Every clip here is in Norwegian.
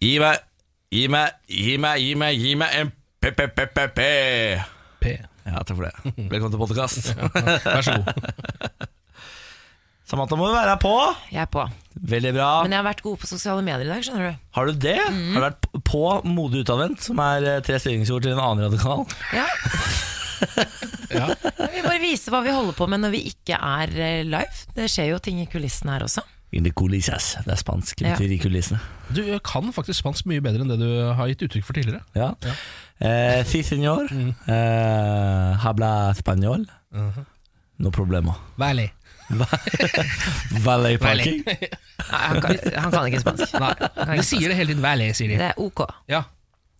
Gi meg, gi meg, gi meg, gi meg, gi meg en p-p-p-p-p. P. Ja, takk for det. Velkommen til podkast. Vær så god. Samantha må du være på. Jeg er på. Veldig bra. Men jeg har vært god på sosiale medier i dag, skjønner du. Har du det? Har du vært på modig utadvendt, som er eh, tre styringsord til en annen radikal? Ja. Ja. Vi bare viser hva vi holder på med når vi ikke er eh, live. Det skjer jo ting i kulissene her også. In the coulisses. Det er spansk, betyr ja. i kulissene. Du kan faktisk spansk mye bedre enn det du har gitt uttrykk for tidligere. Ja. Eh, si senor. Eh, habla español. No problema. Valley. Valley parking. Nei, han, kan, han kan ikke spansk. Nei, kan de sier det hele tiden. Valley, sier de. Det er ok. Ja.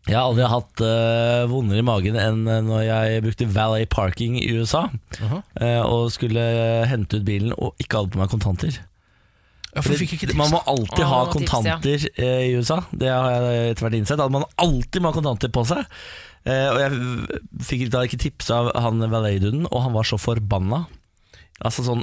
Jeg har aldri hatt uh, vondere i magen enn eh, når jeg brukte valet parking i USA. Uh -huh. uh, og skulle hente ut bilen og ikke hadde på meg kontanter. Ja, fikk ikke tips. Man må alltid ha tips, kontanter eh, i USA. Det har jeg etter hvert innsett. At man alltid må ha kontanter på seg. Eh, og jeg fikk da ikke tips av han valet-duden, og han var så forbanna. Altså sånn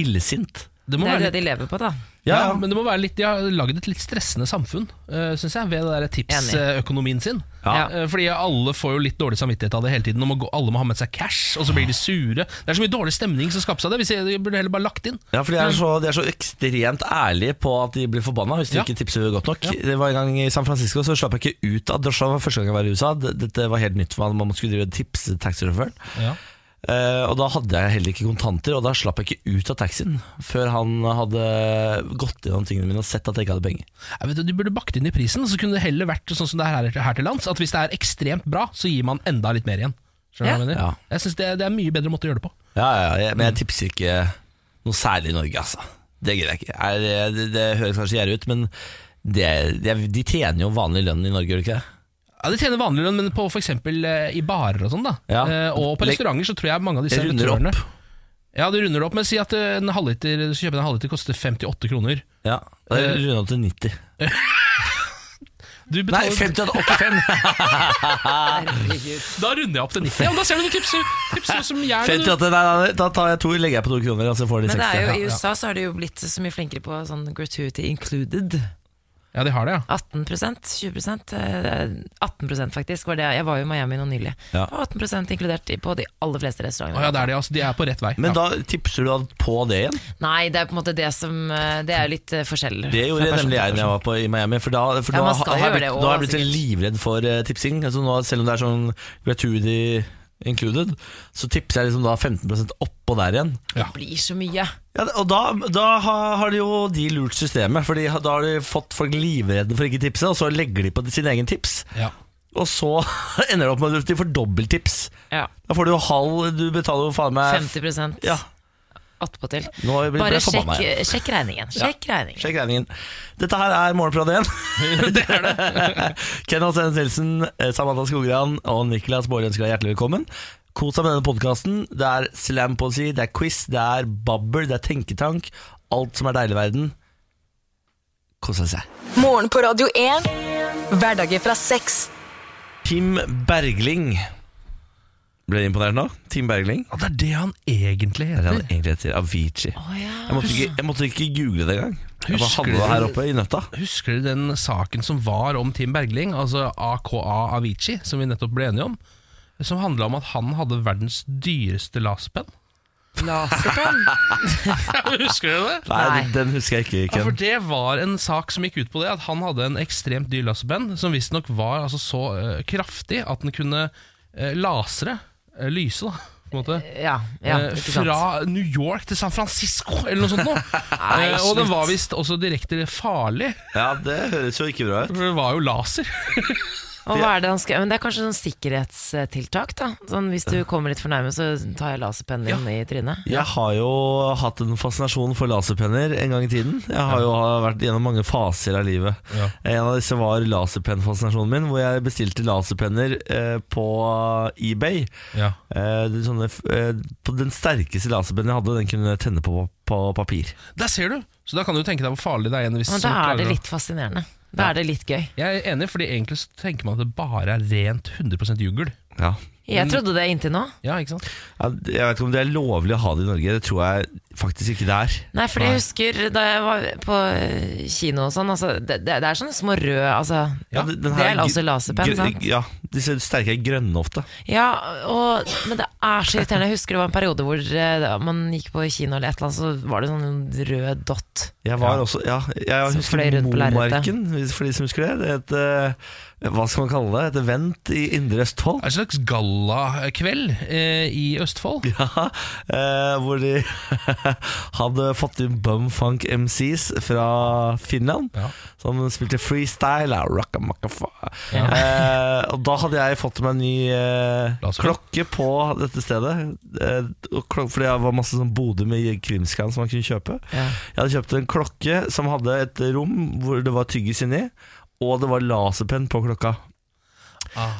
illsint. Det må Det er være det litt, de lever på, da. ja, Ja, men det må være litt, De har lagd et litt stressende samfunn, uh, syns jeg, ved det tipsøkonomien sin. Ja. Uh, Fordi alle får jo litt dårlig samvittighet av det hele tiden. Må gå, alle må ha med seg cash, og så blir de sure. Det er så mye dårlig stemning som skapes av det. Hvis jeg, de burde heller bare lagt inn. Ja, for de er, så, de er så ekstremt ærlige på at de blir forbanna hvis de Ja. ikke tipser godt nok. Ja. Det var En gang i San Francisco så slapp jeg ikke ut av drosja. Det var første gang jeg var i USA. Dette var helt nytt for meg. Man skulle drive tipse taxisjåføren. Ja. Eh, og da hadde jeg heller ikke kontanter, og da slapp jeg ikke ut av taxien før han hadde gått gjennom tingene mine og sett at jeg ikke hadde penger. Jeg vet, du burde bakt inn i prisen, så kunne det heller vært sånn som det er her, til lands. At hvis det er ekstremt bra, så gir man enda litt mer igjen. Hva jeg? Ja. Jeg synes det, det er mye bedre måte å gjøre det på. Ja, ja, ja, jeg- Men jeg tipser ikke noe særlig i Norge, altså. Det gidder jeg ikke. Jeg, det, det høres kanskje gjerrig ut, men det, det, de tjener jo vanlig lønn i Norge, gjør de ikke det? Ja, De tjener vanlig lønn, men på for eksempel, eh, i barer og sånn, da. Ja. Eh, og på Legg- restauranter så tror jeg mange av disse Jeg runder servitørene opp. Ja, du runder opp, men si at eh, en halvliter, du skal kjøpe en halvliter koster 58 kroner. Ja, da Eh, runder jeg opp til 90. Du Nei, betaler, 50 til 85! Da runder jeg opp til 90. Ja, men da ser du du tipser, tipser som jeg 58, nei, nei, da tar jeg to, legger jeg på to kroner, og så får de Men det 60. er jo, Ja. i USA så har de jo blitt så mye flinkere på sånn gratuity included. Ja, de har det, ja. 18% 20 eh, 18% faktisk var det. Jeg var jo i Miami nå nylig. Ja. 18% inkludert på de aller fleste restaurantene. Oh, ja, det er de, altså. De er på rett vei. Men ja. da tipser du da på det igjen? Nei, det er på en måte det som eh, Det er jo litt eh, forskjell. Det gjorde jeg nemlig jeg da jeg var på, i Miami. For da, for Ja, da har jeg blitt, også, da har jeg blitt sikkert. livredd for eh, tipsing. Altså nå, selv om det er sånn gratuity included, så tipser jeg liksom da 15 oppå der igjen. Ja. Det blir så mye. Ja, og da, da har har de jo de lurt systemet, Fordi da har de fått folk livredde for ikke tipse, og så legger de på sin egen tips. Ja. Og så ender det opp med at de får dobbelttips. Ja. Da får du jo halv Du betaler jo faen meg 50% Ja, attpåtil. Bare sjekk, sjekk regningen. Sjekk regningen. Sjekk regningen. Dette her er Morgenprat 1. Det er det. Kenneth Hans Nilsen, eh, Samantha Skogran og Niklas Baarli ønsker deg hjertelig velkommen. Kos deg med denne podkasten. Det er slam slampoesi, det er quiz, det er babbel, det er tenketank. Alt som er deilig i verden. Kos deg. Morgen på Radio 1. Hverdager fra sex. Tim Bergling. Ble du imponert nå? Tim Bergling? Ja, det er det han egentlig heter. Det er han egentlig heter. Avicii. Å ja. Jeg måtte, ikke, jeg måtte ikke google det engang. Jeg bare Husker du- her oppe i nøtta. Husker du den saken som var om Tim Bergling, altså AKA Avicii, som vi nettopp ble enige om? Som handla om at han hadde verdens dyreste laserpenn. Laserpenn. Husker du det? Nei, Nei. den husker jeg ikke, Ja, for Ken. Det var en sak som gikk ut på det at han hadde en ekstremt dyr laserpenn som visstnok var altså, så eh, kraftig at den kunne uh, lasere, eh, lyse, da. Måte. Ja, ja, Eh, fra New York til San Francisco, eller noe sånt noe. Nei, Eh, og den var visst også direkte farlig, Ja, det høres jo ikke bra ut. for det var jo laser. Og hva er det han skal Men det er kanskje sånn sikkerhetstiltak, da. Sånn hvis du kommer litt for nærme, så tar jeg laserpennen din i trynet. Jeg har jo hatt en fascinasjon for laserpenner en gang i tiden. Jeg har jo vært gjennom mange faser av livet. Ja. En av disse var laserpennfascinasjonen min, hvor jeg bestilte laserpenner eh, på eBay. Ja. Eh, sånne, eh, på den sterkeste laserpennen jeg hadde, den kunne tenne på, på papir. Der ser du! Så da kan du tenke deg hvor farlig det er. igjen Hvis Men da er det litt fascinerende. Da er det litt gøy. Jeg er enig, fordi egentlig så tenker man at det bare er rent 100% jugl. Ja. Jeg trodde det inntil nå. Ja, ikke sant? Ja, jeg vet ikke om det er lovlig å ha det i Norge. Det tror jeg faktisk ikke det er. Nei, for jeg husker da jeg var på kino og sånn, altså, det, det er sånne små røde altså, Ja, den- den Det her er også laserpenn, sant? Ja, disse sterke er grønne ofte. Ja, og, men det er så irriterende. Jeg husker det var en periode hvor eh, da man gikk på kino eller et eller annet, så var det sånn rød dott. Jeg var Ja. også, ja, jeg jeg husker. Momarken, for de som husker det. Det et, eh, hva skal man kalle det? Et event i Indre Østfold. En slags gallakveld eh, i Østfold. Ja, eh, hvor de hadde fått inn bumfunk MCs fra Finland. Ja. Som spilte freestyle. ja, rockamackafa. Ja. Eh, og da hadde jeg fått meg en ny eh, klokke på dette stedet. Eh, fordi det var masse sånn boder med krimskan som man kunne kjøpe. Ja. Jeg hadde kjøpt en klokke som hadde et rom hvor det var tyggis inni, og det var laserpenn på klokka.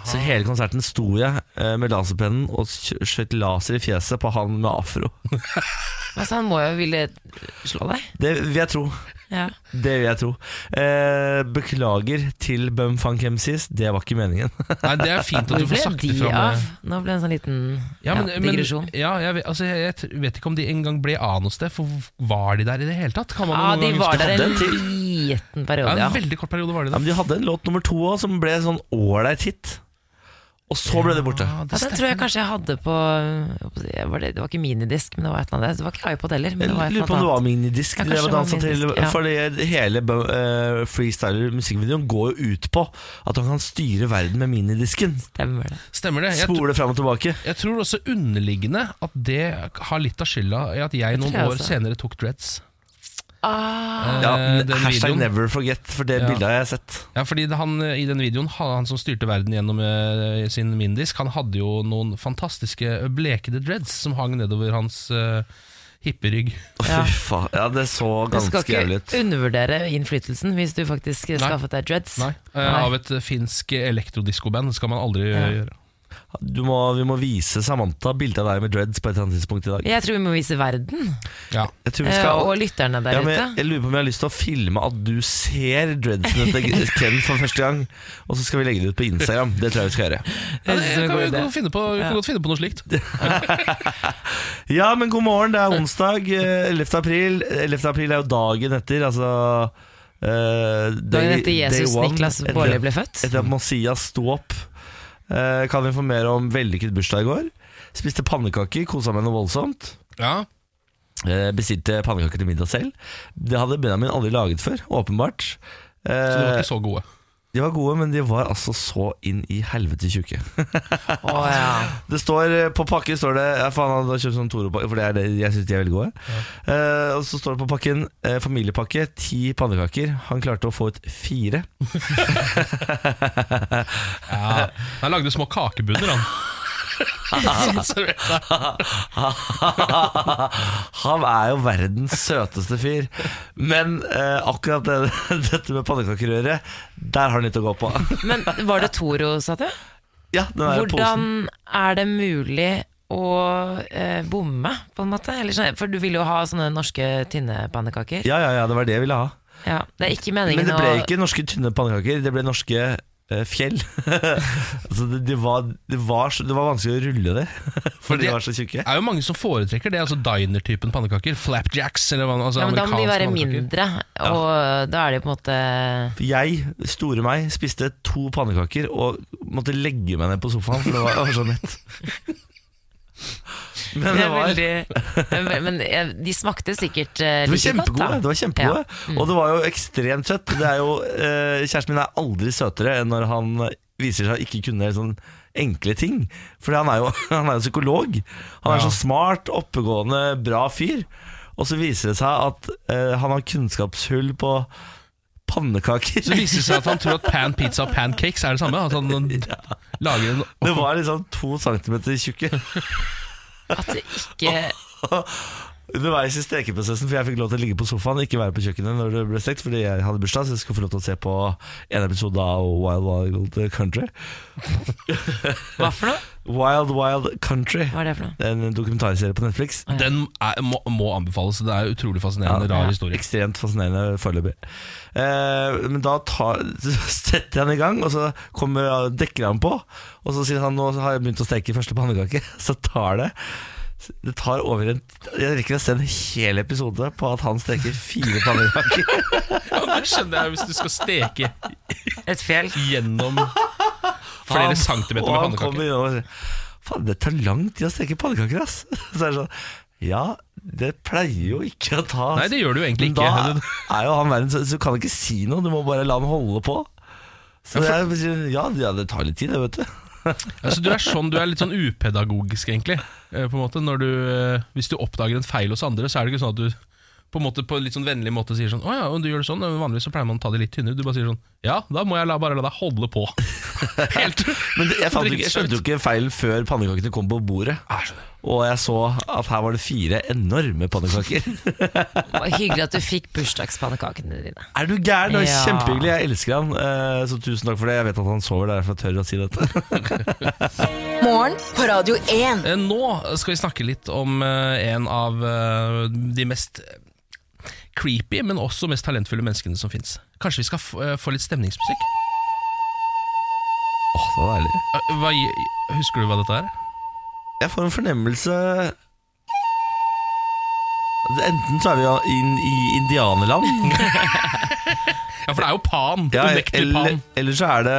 Så hele konserten sto jeg eh, med laserpennen og skj- skjøt laser i fjeset på han med afro. Altså, han må jo ville slå deg. Det vil jeg tro. Ja. Det vil jeg tro. Eh, beklager til Bumfunk MCs, det var ikke meningen. Nei, det er fint at du får sagt de det eh. Nå ble det en sånn liten ja, Ja, digresjon. men, ja, jeg, altså, jeg, jeg vet ikke om de engang ble av noe sted, for var de der i det hele tatt? Kan man Ja, de var der en liten periode, Ja, en veldig kort periode var de Ja, men de hadde en låt nummer to òg som ble sånn ålreit hit. Og så ble det borte. Ja, Ja, det den tror jeg kanskje jeg hadde på var det, det var ikke minidisk, men det var et eller annet. Det var ikke iPod heller. Men det var et lurer på om det var minidisk. Ja, det var dansa til, ja. Fordi hele uh, freestyler-musikkvideoen går jo ut på at han kan styre verden med minidisken. Stemmer det. Stemmer det. Spole fram og tilbake. jeg tror også underliggende at det har litt av skylda i at jeg noen jeg år senere tok dreads. Ah, Ja, Eh, hashtag videoen. never forget, for det Ja. bildet har jeg sett. Ja, fordi han, eh, I den videoen, han, som styrte verden gjennom uh, sin mindisk, han hadde jo noen fantastiske blekede dreads som hang nedover hans uh, hipperygg. Ja. Fy faen. Ja, det så ganske jævlig ut. du skal ikke undervurdere innflytelsen hvis du faktisk skaffet deg dreads. Nei, Nei. Av et finsk elektrodiskoband. Skal man aldri Ja. gjøre. Du må, vi må vise Samantha bilde av deg med dreads på et eller annet tidspunkt i dag. Jeg tror vi må vise verden, Ja. Jeg tror vi eh, skal og lytterne der ja, ute. jeg lurer på om jeg har lyst til å filme at du ser dreadsene til Ken for første gang. Og så skal vi legge det ut på Instagram. Det tror jeg vi skal gjøre. Ja, det, kan vi kan finne på, vi kan Ja. godt finne på noe slikt. Ja, men god morgen. Det er onsdag eh, 11. april. 11. april er jo dagen etter, altså Uh, day- Dagen etter Jesus day one, Niklas Baarli ble født. Etter at Messias sto opp. Eh, kan informere om vellykket bursdag i går. Spiste pannekaker, kosa meg noe voldsomt. Ja. Eh, bestilte pannekaker til middag selv. Det hadde Benjamin aldri laget før, åpenbart. Så de var Eh, ikke så gode. De var gode, men de var altså så inn i helvete tjukke. oh, ja. Det står eh, På pakken står det ja, faen, Han har kjøpt sånn Toro-pakke, for det er det, jeg syns de er veldig gode. Eh, og så står det på pakken eh, familiepakke, ti pannekaker. Han klarte å få ut fire. Ja. Han lagde små kakebunner, han. han er jo verdens søteste fyr. Men eh, akkurat det, dette med pannekakerøret, der har han litt å gå på. Men var det Toro, sa du? Ja, den er Hvordan posen. Er det mulig å eh, bomme, på en måte? Eller, sånn- for du ville jo ha sånne norske tynne pannekaker. Ja, ja, ja, det var det jeg ville ha. Ja, det er ikke meningen Men det ble å ikke norske tynne pannekaker, det ble norske fjell. altså det, det, var, det, var, det var vanskelig å rulle det, for de var så tjukke. Det er jo mange som foretrekker det, altså diner-typen pannekaker. Flapjacks, eller hva altså ja, men Da må de være mindre, og da er de på en måte Jeg, store meg, spiste to pannekaker og måtte legge meg ned på sofaen, for det var, jeg var så mett. Men Det var, veldig, Men de smakte sikkert eh, det var like godt, kjempegode. da. Det var kjempegode Og det var jo ekstremt søtt. Det er jo, eh, kjæresten min er aldri søtere enn når han viser seg å ikke kunne sånn enkle ting. For han han er jo psykolog. Han er Ja. så smart, oppegående, bra fyr. Og så viser det seg at eh, han har kunnskapshull på pannekaker. Så viser det seg at han tror at pan pizza og pancakes er det samme. At han lager en Det var liksom to centimeter tjukke. At det ikke Underveis i stekeprosessen, for jeg fikk lov til å ligge på sofaen, ikke være på kjøkkenet når det ble stekt, fordi jeg hadde bursdag, så jeg skulle få lov til å se på en episode av Wild Wild Country. Hva for noe? Wild Wild Country. Hva er det for noe? En dokumentarserie på Netflix. Den er, må, må anbefales. Det er utrolig fascinerende, rar historie. Ekstremt fascinerende foreløpig. Eh, men da tar, setter jeg den i gang, og så kommer, dekker han på. Og så sier han nå har jeg begynt å steke første pannekake. Så tar det Det tar over en Jeg rekker å se en hel episode på at han steker fire pannekaker. Ja, det skjønner jeg hvis du skal steke Et fjell? gjennom flere Han- centimeter med pannekaker. Faen, det tar lang tid å steke pannekaker, ass. Så er det sånn Ja, det pleier jo ikke å ta Nei, det gjør du jo egentlig Men da er jo han verden Så så du kan ikke si noe, du må bare la han holde på. Så Ja, sier, ja, ja, det tar litt tid, det, vet du. Altså, du er sånn, du er litt sånn upedagogisk, egentlig. Eh, På en måte, når du, eh, hvis du oppdager en feil hos andre, så er det ikke sånn at du på en måte på en litt sånn vennlig måte sier sånn Å ja, du gjør det sånn, vanligvis så pleier man å ta det litt tynnere. Du bare sier sånn Ja, da må jeg la, bare la deg holde på. Helt Men det, jeg, fant, jeg skjønte jo ikke feilen før pannekakene kom på bordet. Og jeg så at her var det fire enorme pannekaker. Det var hyggelig at du fikk bursdagspannekakene dine. Er du gæren? Det var Ja. kjempehyggelig. Jeg elsker han. eh, Så tusen takk for det. Jeg vet at han sover, er derfor jeg tør å si dette. Morgen på Radio 1. Eh, Nå skal vi snakke litt om eh, en av de mest creepy, men også mest talentfulle menneskene som fins. Kanskje vi skal få, litt stemningsmusikk? Åh, det var deilig. Hva, husker du hva dette er? Jeg får en fornemmelse Enten så er vi i, i indianerland, Ja, for det er jo Pan. ja, Unektelig eller, Pan. eller så er det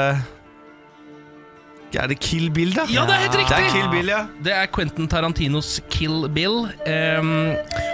Er det Kill Bill, da? Ja, det er helt riktig! Det er Kill Bill, ja. Det er Quentin Tarantinos Kill Bill. Um,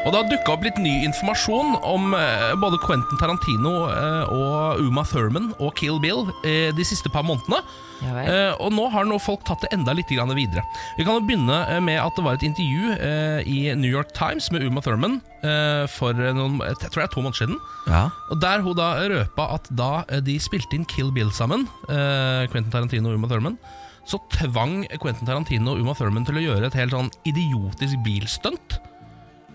og det har dukka opp litt ny informasjon om uh, både Quentin Tarantino uh, og Uma Thurman og Kill Bill uh, de siste par månedene. Ja. Eh, og nå har nå folk tatt det enda litt videre. Vi kan jo begynne eh, med at det var et intervju eh, i New York Times med Uma Thurman eh, for eh, noen, jeg tror det er to måneder siden. ja. Og Der hun da røpa at da de spilte inn Kill Bill sammen, Quentin Tarantino og Uma Thurman, så tvang Quentin Tarantino og Uma Thurman til å gjøre et helt sånn idiotisk bilstunt.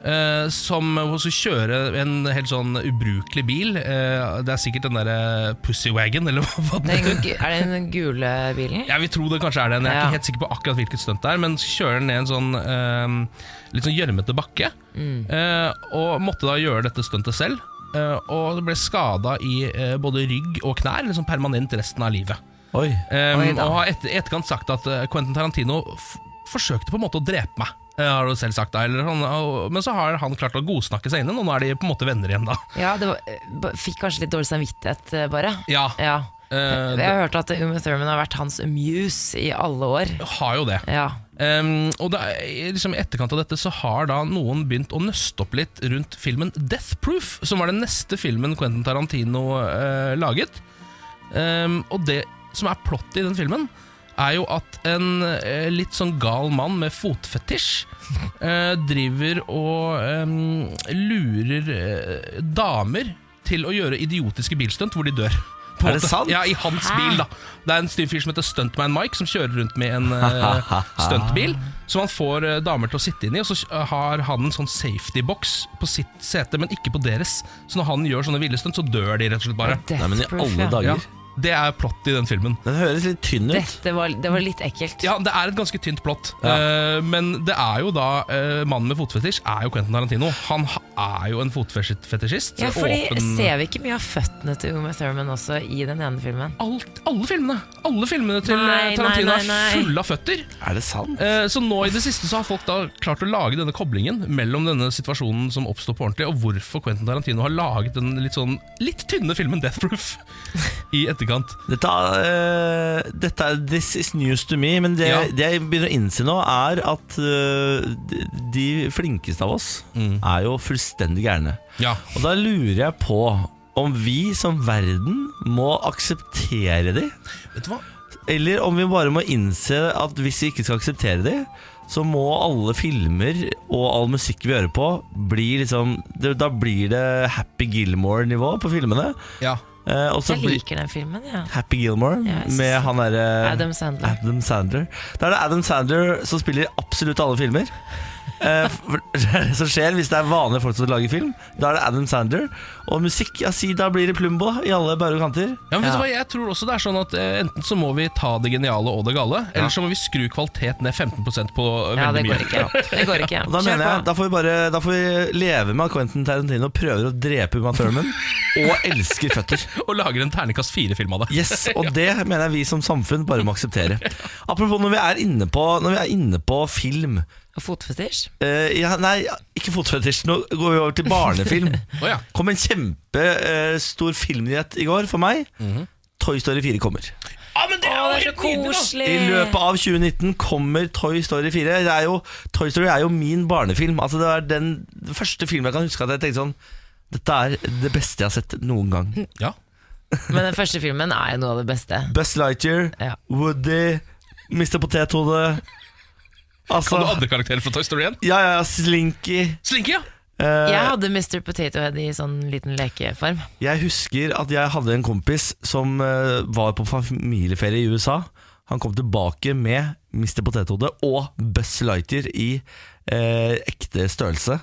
Eh, som hun skulle kjøre en helt sånn ubrukelig bil. Eh, det er sikkert den derre Pussy Wagon, eller hva Den, heter. er det den gule bilen? Jeg vil tro det kanskje er den. Jeg er Ja. ikke helt sikker på akkurat hvilket stunt det er, men kjører den ned en sånn eh, litt sånn gjørmete bakke, Mm. og måtte da gjøre dette stuntet selv. eh, og ble skada i både rygg og knær, liksom permanent resten av livet. Oi. Um, Oi og har etter, etterkant sagt at Quentin Tarantino f forsøkte på en måte å drepe meg. Eh, har du selv sagt da eller, Men så har han klart å godsnakke seg inn igjen, og nå er de på en måte venner igjen. da Ja, det var, eh, fikk kanskje litt dårlig samvittighet, eh, bare. Ja, Ja. Uh, Jeg har hørt at Uma Thurman har vært hans muse i alle år. har jo det. Ja. Um, og er, liksom I etterkant av dette så har da noen begynt å nøste opp litt rundt filmen Death Proof, som var den neste filmen Quentin Tarantino uh, laget. Um, og det som er plottet i den filmen, er jo at en eh, litt sånn gal mann med fotfetisj eh, driver og eh, lurer eh, damer til å gjøre idiotiske bilstunt hvor de dør. På Er det måte. sant? Ja, i hans bil, da. Det er en styr fyr som heter Stuntman Mike, som kjører rundt med en eh, stuntbil. Som han får eh, damer til å sitte inn i, og så eh, har han en sånn safety-box på sitt sete, men ikke på deres. Så når han gjør sånne ville stunt, så dør de rett og slett bare. Nei, men i Death Proof, alle ja. dager. Ja, det er plott i den filmen. Den høres litt tynn ut. Dette var, det var litt ekkelt. Ja, det er et ganske tynt plott. Ja. Uh, men det er jo da uh, Mannen med fotfetisj er jo Quentin Tarantino. Han er jo en fotfetisjist. Ja, fordi Åpen- Ser vi ikke mye av føttene til Uma Thurman også i den ene filmen? Alt, alle filmene Alle filmene til Nei, eh, Tarantino nei, nei, nei. er fulle av føtter. Er det sant? Uh, Så nå i det siste så har folk da klart å lage denne koblingen mellom denne situasjonen som oppstår på ordentlig, og hvorfor Quentin Tarantino har laget den litt sånn litt tynne filmen Death Proof i etterkant. Dette, uh, dette er This is news to me, men det, Ja. det jeg begynner å innse nå, er at uh, de, de flinkeste av oss Mm. er jo fullstendig gærne. Ja, Og da lurer jeg på om vi som verden må akseptere de, vet du hva? eller om vi bare må innse at hvis vi ikke skal akseptere de, så må alle filmer og all musikk vi hører på, bli liksom Da blir det Happy Gilmore-nivå på filmene. Ja. Eh, Jeg liker den filmen, ja. Happy Gilmore Ja, med han derre Adam Sandler. Adam Sandler. Da er det Adam Sandler som spiller i absolutt alle filmer. Eh, som skjer hvis det er vanlige folk som lager film, da er det Adam Sandler. Og musikk, ja si da blir det Plumbo i alle bauger og kanter. Ja, men vet Ja. du hva, jeg tror også det er sånn at eh, Enten så må vi ta det geniale og det gale, eller så må vi skru kvalitet ned 15% på eh, Ja, veldig det mye. går ikke. Det går ikke. Da mener jeg, da får vi bare Da får vi leve med at Quentin Tarantino prøver å drepe Uma Thurman og elsker føtter. Og lager en terningkast fire-film av det. Yes, Og det mener jeg vi som samfunn bare må akseptere. Apropos når vi er inne på, når vi er inne på film Fotfetisj? Uh, ja, Nei, ikke fotfetisj. Nå går vi over til barnefilm. oh, ja. kom en kjempestor filmnyhet i går for meg. Toy Story 4 kommer. Ah, men det er det er så koselig! I løpet av 2019 kommer Toy Story 4. Det er jo, Toy Story er jo min barnefilm. Altså Det er den første filmen jeg kan huske at jeg tenkte sånn Dette er det beste jeg har sett noen gang. Ja. Men den første filmen er jo noe av det beste. Buzz Lightyear, Ja. Woody, Mr. Potethode Altså Kan du andre karakterer fra Toy Story 1? Ja, ja, Slinky. Slinky, ja! Uh, Jeg hadde Mr. Potato Head i sånn liten lekeform. Jeg husker at jeg hadde en kompis som uh, var på familieferie i USA. Han kom tilbake med Mr. Potetehode og Buzz Lightyear i uh, ekte størrelse.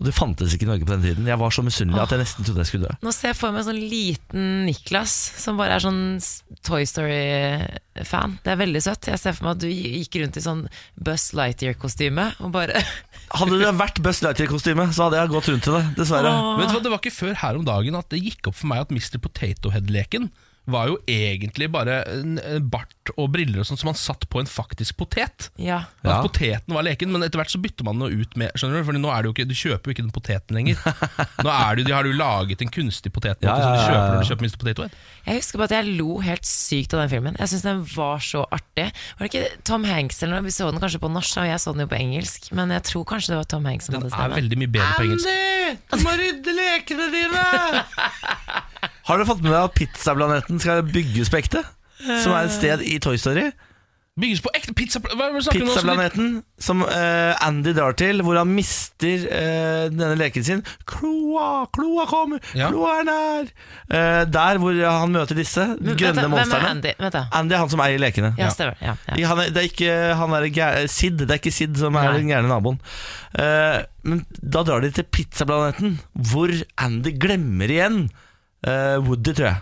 Og det fantes ikke i Norge på den tiden. Jeg var så misunnelig at jeg nesten trodde jeg skulle dø. Nå ser jeg for meg en sånn liten Niklas som bare er sånn Toy Story-fan. Det er veldig søtt. Jeg ser for meg at du gikk rundt i sånn Buzz Lightyear-kostyme og bare Hadde det vært Buzz Lightyear-kostyme, så hadde jeg gått rundt til det. Dessverre. Åh. Vet du hva, Det var ikke før her om dagen at det gikk opp for meg at Mr. Potato Head-leken var jo egentlig bare en bart og briller og sånt som man satt på en faktisk potet. Ja. At Ja. poteten var leken, men etter hvert så bytter man den ut med Skjønner Du Fordi nå er det jo ikke, du kjøper jo ikke den poteten lenger. Nå er det, de har du laget en kunstig potet Ja, ja, som du kjøper ja. når du kjøper Mr. Potato Jeg husker bare at jeg lo helt sykt av den filmen. Jeg syns den var så artig. Var det ikke Tom Hanks eller noe? Vi så den kanskje på norsk, og jeg så den jo på engelsk. Men jeg tror kanskje det var Tom Hanks som Den hadde er veldig mye bedre på engelsk. Andy, du må rydde lekene dine! Har dere fått med deg at Pizzaplaneten skal bygges på ekte? Som er et sted i Toy Story. Bygges på ekte pizza... Er du? Pizzaplaneten, som eh, Andy drar til, hvor han mister eh, denne leken sin. Kloa, kloa kommer, Ja. kloa er nær. Eh, der hvor han møter disse vent grønne Hvem er monstrene. Andy? Vent da. Andy er han som eier lekene. Ja, stemmer. Ja, ja. Han er, det er ikke han er gæ- Sid, det er ikke Sid som er Nei. den gærne naboen. Eh, men da drar de til pizzaplaneten, hvor Andy glemmer igjen Woody, tror jeg.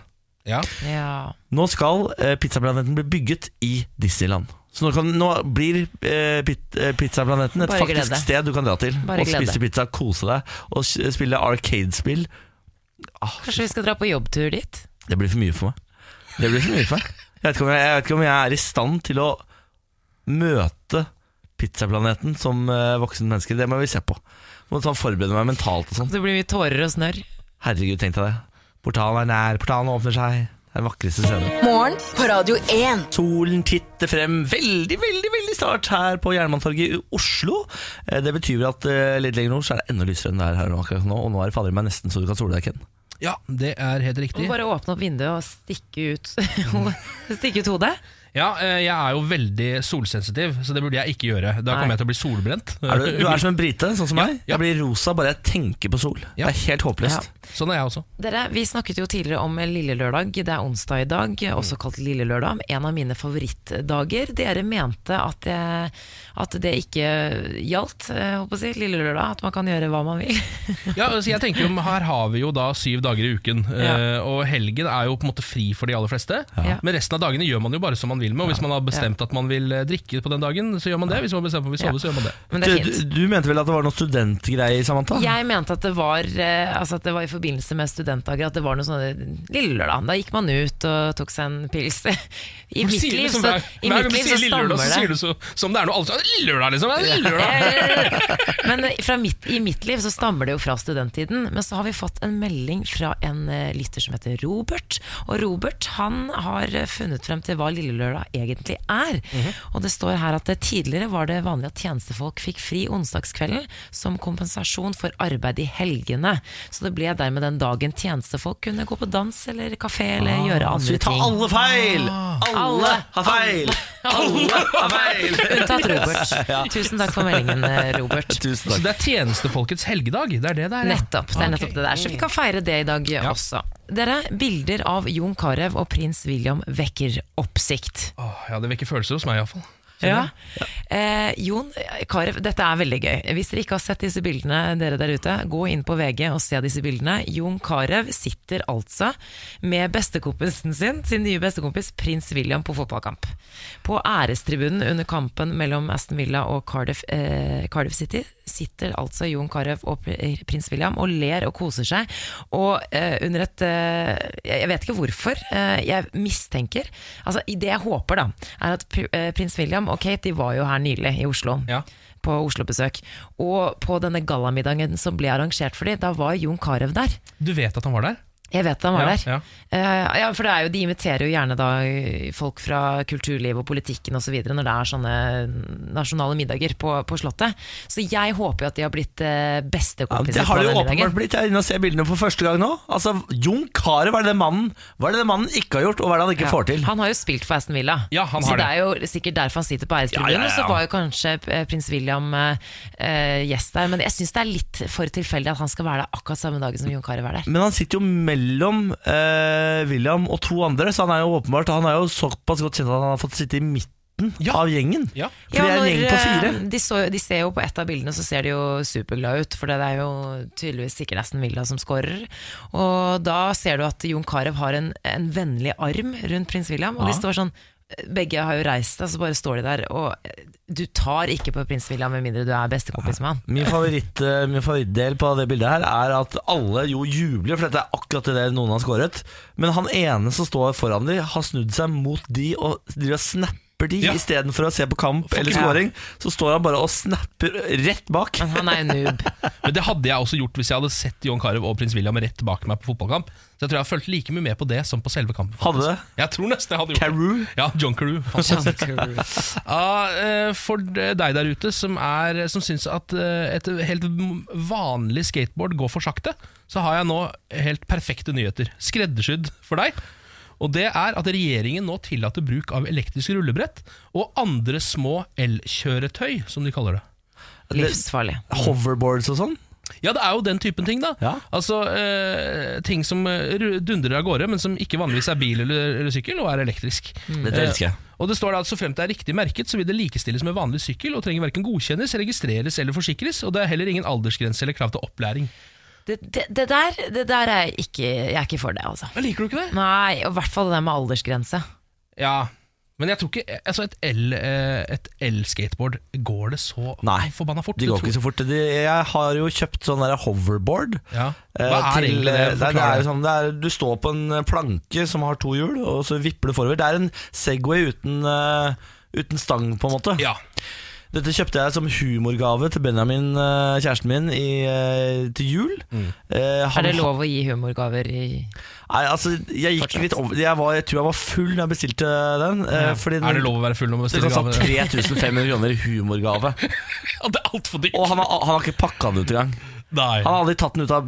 Ja. ja. Nå skal eh, pizzaplaneten bli bygget i Disneyland. Så nå, kan, nå blir eh, pit, eh, pizzaplaneten et Bare faktisk glede. sted du kan dra til. Bare og glede. spise pizza, kose deg og s- spille arcade-spill. Ah, Kanskje vi skal dra på jobbtur dit? det blir for mye for meg. Det blir for mye for meg. Jeg vet, ikke om jeg, jeg vet ikke om jeg er i stand til å møte pizzaplaneten som eh, voksen menneske. Det må vi se på. Må ta forberede meg mentalt og sånn. Det blir mye tårer og snørr. Herregud, tenk deg det. Portalen er nær, portalen åpner seg. Det er den vakreste scenen. Morgen på Radio 1. Solen titter frem veldig, veldig veldig snart her på Jernbanetorget i Oslo. Eh, Det betyr vel at eh, litt lenger nord så er det enda lysere enn det er her nå, akkurat nå. Og nå er det fader meg nesten så du kan sole deg, Ken. ja, det er helt Du riktig. må bare åpne opp vinduet og stikke ut, stikke ut hodet. Ja, eh, Jeg er jo veldig solsensitiv, så det burde jeg ikke gjøre. Da kommer jeg til å bli solbrent. Er du, du er som en brite, sånn som Ja, meg. ja. Jeg blir rosa bare jeg tenker på sol. Ja. Det er helt håpløst. Sånn er jeg også. Dere, Vi snakket jo tidligere om Lille Lørdag. Det er onsdag i dag, også kalt Lille Lørdag. En av mine favorittdager. Dere mente at det, at det ikke gjaldt, eh, holdt på å si, Lille Lørdag. At man kan gjøre hva man vil. Ja, altså jeg tenker jo, Her har vi jo da syv dager i uken, Ja. eh, og helgen er jo på en måte fri for de aller fleste. Ja. Men resten av dagene gjør man jo bare som man vil med. Og Hvis man har bestemt at man vil eh, drikke på den dagen, så gjør man det. Hvis man har bestemt at man vil sove, Ja. så gjør man det. Men det er du, fint. du mente vel at det var noe studentgreie, Samantha? Jeg mente at det var eh, Altså at det var i forbindelse med studentdager at det var noe sånn Lille Lørdag. Da gikk man ut og tok seg en pils. I mitt sier liv så, hver- i hver mitt liv sier så stammer så sier du så, som det er noe alle sier. Lille Lørdag, liksom! Lille Lørdag. Men fra mitt, i mitt liv så stammer det jo fra studenttiden. Men så har vi fått en melding fra en eh, lytter som heter Robert. Og Robert han har eh, funnet frem til hva Lille Lørdag egentlig er. Og det står her at tidligere var det vanlig at tjenestefolk fikk fri onsdagskvelden som kompensasjon for arbeid i helgene. Så det ble dermed den dagen tjenestefolk kunne gå på dans eller kafé eller gjøre Så andre vi tar ting. alle feil! Alle Alle. har feil! Alle har feil! Unntatt Robert. Tusen takk for meldingen, eh, Robert. Tusen Så det er tjenestefolkets helgedag? Det er det det er? ja. Nettopp. Det er nettopp det der. Så vi kan feire det i dag også. Dere, bilder av Jon Carew og prins William vekker oppsikt. Åh, ja, det vekker følelser hos meg iallfall. Ja. Eh, Jon Carew, dette er veldig gøy. Hvis dere ikke har sett disse bildene, dere der ute, gå inn på VG og se disse bildene. Jon Carew sitter altså med bestekompisen sin, sin nye bestekompis prins William på fotballkamp. På ærestribunen under kampen mellom Aston Villa og Cardiff, eh, Cardiff City sitter altså Jon Carew og prins William og ler og koser seg. Og eh, under et eh, Jeg vet ikke hvorfor. eh, jeg mistenker Altså, Det jeg håper, da, er at pr eh, prins William og Kate de var jo her nylig i Oslo. Ja. På Oslo-besøk. Og på denne gallamiddagen som ble arrangert for dem, da var Jon Carew der. Du vet at han var der? Jeg vet han var Ja, der. ja. Uh, ja, for det er jo, De inviterer jo gjerne da folk fra kulturlivet og politikken osv. når det er sånne nasjonale middager på, på Slottet. Så jeg håper jo at de har blitt bestekompiser. Ja, det har de jo åpenbart middagen. blitt. Jeg er inne og ser bildene for første gang nå. Altså, Jon Carew, hva er det den mannen Hva er det den mannen ikke har gjort, og hva er det han ikke Ja. får til? Han har jo spilt for Aston Villa, Ja, han så det det. er jo sikkert derfor han sitter på ærestribunen. Ja, ja, ja. Og så var jo kanskje eh, prins William eh, eh, gjest der, men jeg syns det er litt for tilfeldig at han skal være der akkurat samme dagen som Jon Carew er der. Men han sitter jo mellom eh, William og to andre, så han er jo åpenbart Han er jo såpass godt kjent at han har fått sitte i midten Ja. av gjengen. Ja. For det er en gjeng på fire. eh, De, så, de ser jo på et av bildene så ser de jo superglade ut, for det er jo tydeligvis sikkert Aston Villa som skårer. Og da ser du at Jon Carew har en, en vennlig arm rundt prins William, og de står sånn begge har jo reist deg, så bare står de der. Og eh, du tar ikke på prins William med mindre du er bestekompis med han. Min, favoritt, eh, min favorittdel på det bildet her er at alle jo jubler, for dette er akkurat det noen har skåret. Men han ene som står foran de, har snudd seg mot de og driver og snapper de Ja. istedenfor å se på kamp eller Ja. scoring. Så står han bare og snapper rett bak. Men han er en noob. Men det hadde jeg også gjort hvis jeg hadde sett John Carew og prins William rett bak meg på fotballkamp. Så jeg tror jeg har fulgt like mye med på det som på selve kampen. faktisk. Hadde det? Jeg tror nesten jeg hadde gjort Carew? det. Ja, John Carew. Eh, for deg der ute som, er, som syns at eh, et helt vanlig skateboard går for sakte, så har jeg nå helt perfekte nyheter. Skreddersydd for deg. Og det er at regjeringen nå tillater bruk av elektrisk rullebrett og andre små elkjøretøy, som de kaller det. Livsfarlig. Hoverboards og sånn? Ja, det er jo den typen ting, da. Ja. Altså eh, Ting som eh, dundrer av gårde, men som ikke vanligvis er bil eller, eller sykkel, og er elektrisk. Dette elsker jeg. Eh, og det står da at Så fremt det er riktig merket, så vil det likestilles med vanlig sykkel og trenger verken godkjennes, registreres eller forsikres. Og det er heller ingen aldersgrense eller krav til opplæring. Det, det, det, der, det der er jeg ikke Jeg er ikke for det, altså. Men Liker du ikke det? Nei, og i hvert fall det der med aldersgrense. Ja, men jeg tror ikke altså Et el- eh, et el-skateboard, går det så Nei, forbanna fort? De går ikke så fort. De, jeg har jo kjøpt sånn der hoverboard. Ja. eh, Hva er til- egentlig det? eh, det, er- det Forklar er det. sånn, det er, du står på en planke som har to hjul, og så vipper du forover. Det er en Segway uten, eh, uten stang, på en måte. Ja. Dette kjøpte jeg som humorgave til Benjamin, eh, kjæresten min, i, eh, til jul. Mm. Eh, han Er det lov å gi humorgaver i Nei, altså, jeg gikk litt over jeg, var, jeg tror jeg var full da jeg bestilte den. Ja. fordi den Er det lov å være full når man det bestiller kosta gave? 3500 kroner i humorgave. Ja, det er altfor dyrt! Og han har, han har ikke pakka den ut engang. Nei. Han har aldri tatt den ut av,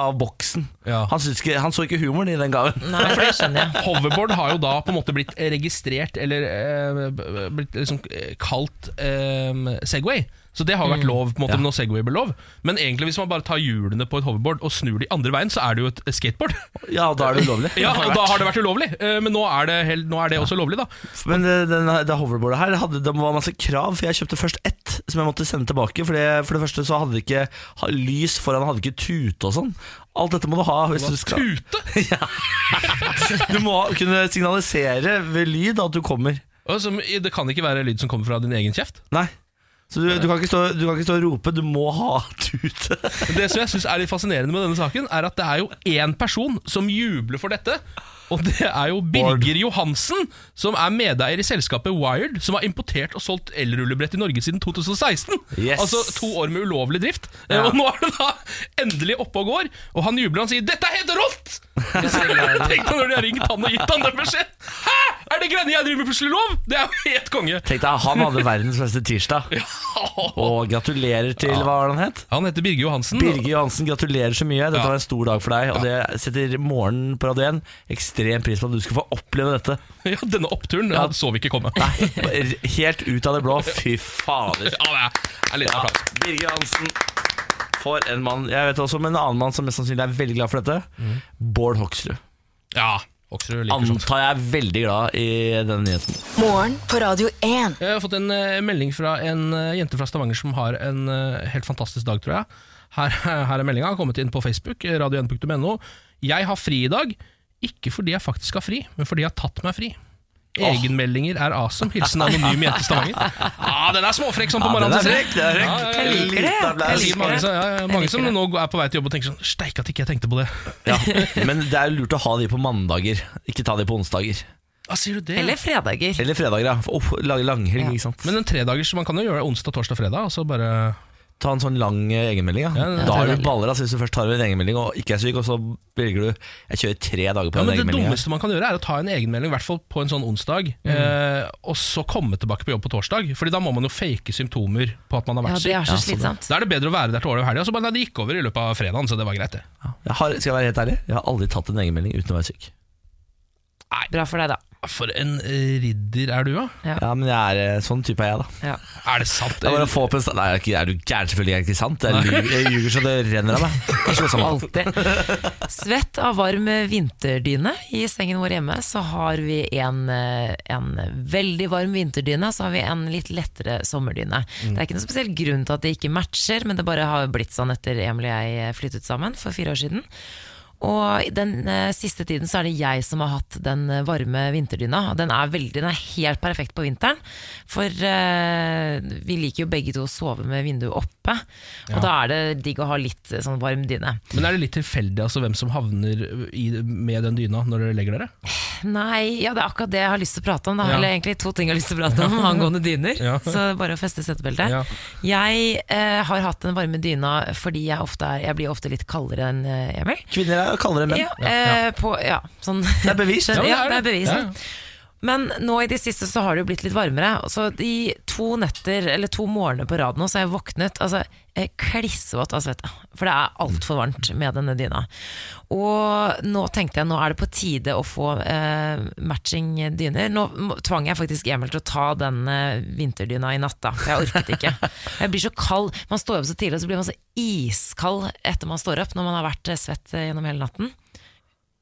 av boksen. Ja. Han, ikke, han så ikke humoren i den gaven. Nei, for det skjønner jeg. Hoverboard har jo da på en måte blitt registrert, eller eh, blitt liksom eh, kalt eh, Segway. Så det har vært lov på en måte Ja. når Segway ble lov. Men egentlig hvis man bare tar hjulene på et hoverboard og snur de andre veien, så er det jo et skateboard. Ja, da er det ulovlig. Ja, og Da har det vært ulovlig, eh, men nå er det, helt, nå er det også lovlig, da. Men det, det, det hoverboardet her hadde, det var masse krav, for jeg kjøpte først ett som jeg måtte sende tilbake. For det, for det første så hadde det ikke ha, lys foran, hadde ikke tute og sånn. Alt dette må du ha hvis du skal Tute! ja. Du må kunne signalisere ved lyd at du kommer. Og som- Det kan ikke være lyd som kommer fra din egen kjeft. Nei. Så du, du, kan ikke stå, du kan ikke stå og rope, du må ha tute. Det som jeg synes er litt fascinerende med denne saken, er at det er jo én person som jubler for dette. Og det er jo Birger Johansen, som er medeier i selskapet Wired, som har importert og solgt elrullebrett i Norge siden 2016. Yes. Altså to år med ulovlig drift. Eh, Ja. Og nå er det da endelig oppe og går, og han jubler og sier 'dette er helt rått'! Tenk deg når de har ringt han og gitt han den beskjeden. Hæ! Er det greiene jeg driver med plutselig lov? Det er jo helt konge. Tenk deg, han hadde verdens beste tirsdag. Og gratulerer til hva var det han het? Han heter Birger Johansen. Birger Johansen, gratulerer så mye. Dette Ja. var en stor dag for deg. Og det setter morgenen på Radio 1 ekstrem pris på at du skal få oppleve dette. Ja, Denne oppturen Ja. ja. så vi ikke komme. Nei, Helt ut av det blå. Fy fader. Ja, det er, litt Ja, applaus. Birger Johansen. For en mann. Jeg vet også om en annen mann som mest sannsynlig er veldig glad for dette. Bård Hoksrud. Ja, Hoksrud liker sånt. Antar jeg er veldig glad i denne nyheten. Morgen på Radio 1. Jeg har fått en eh, melding fra en eh, jente fra Stavanger som har en eh, helt fantastisk dag, tror jeg. Her, her er meldinga, kommet inn på Facebook, radio1.no. Jeg har fri i dag, ikke fordi jeg faktisk har fri, men fordi jeg har tatt meg fri. Egenmeldinger er awesome. Hilsen anonym jente i Stavanger. Ah, den er småfrekk sånn på morgenen. til det er. Ja. Jeg liker det. Jeg liker mange, som- ja, ja, mange som nå er på vei til jobb og tenker sånn Steike at ikke jeg tenkte på det. Ja, men det er lurt å ha de på mandager, ikke ta de på onsdager. Ah, sier du det? Eller fredager. Eller fredager, ja. Oh, lage langhelg, Ja. ikke sant. Men en tredagers, man kan jo gjøre det onsdag, torsdag, fredag, og så bare Ta en sånn lang eh, egenmelding. Ja. Ja, da har er du baller altså, hvis du først tar en egenmelding og ikke er syk, og så velger du Jeg kjører tre dager på Ja, en egenmelding. Det dummeste man kan gjøre, er å ta en egenmelding, i hvert fall på en sånn onsdag, eh, og så komme tilbake på jobb på torsdag. Fordi da må man jo fake symptomer på at man har Ja, vært det er syk. så slitsomt. Da er det bedre å være der til året over helga. Så bare nei, det gikk over i løpet av fredagen, så det var greit, det. Ja. Jeg har, skal jeg være helt ærlig, jeg har aldri tatt en egenmelding uten å være syk. Bra for deg, da. For en eh, ridder er du, da. Ja, men jeg er eh, sånn type er jeg, da. Ja. Er det sant? Det er bare å få opp en sta- Nei, er du gæren? Selvfølgelig er det ikke sant. Jeg ljuger, så det renner av meg. Sammen. Alltid. Svett av varm vinterdyne. I sengen vår hjemme så har vi en, eh, en veldig varm vinterdyne, så har vi en litt lettere sommerdyne. Det er ikke noen spesiell grunn til at det ikke matcher, men det bare har blitt sånn etter Emil og jeg flyttet sammen for fire år siden. Og i den eh, siste tiden så er det jeg som har hatt den eh, varme vinterdyna. Den er, veldig, den er helt perfekt på vinteren, for uh, vi liker jo begge to å sove med vinduet oppe. Og da er det digg å ha litt sånn varm dyne. Men er det litt tilfeldig altså, hvem som havner i, med den dyna når dere legger dere? Nei, ja det er akkurat det jeg har lyst til å prate om. Da. Ja. Eller egentlig to ting jeg har lyst til å prate om angående dyner. Ja. Så bare å feste setebeltet. Ja. Jeg uh, har hatt den varme dyna fordi jeg, ofte er, jeg blir ofte litt kaldere enn Emil. Kvinner er kaldere det menn. Ja, eh, på, ja, sånn. Det er bevist. Ja, Ja, det er bevist. Men nå i det siste så har det jo blitt litt varmere. Så de to netter, eller to morgener på rad nå, så har jeg våknet altså, eh, klissvåt av svette. For det er altfor varmt med denne dyna. Og nå tenkte jeg nå er det på tide å få eh, matching dyner. Nå tvang jeg faktisk Emil til å ta den eh, vinterdyna i natt, da. For jeg orket ikke. Jeg blir så kald. Man står opp så tidlig, og så blir man så iskald etter man står opp når man har vært eh, svett gjennom hele natten.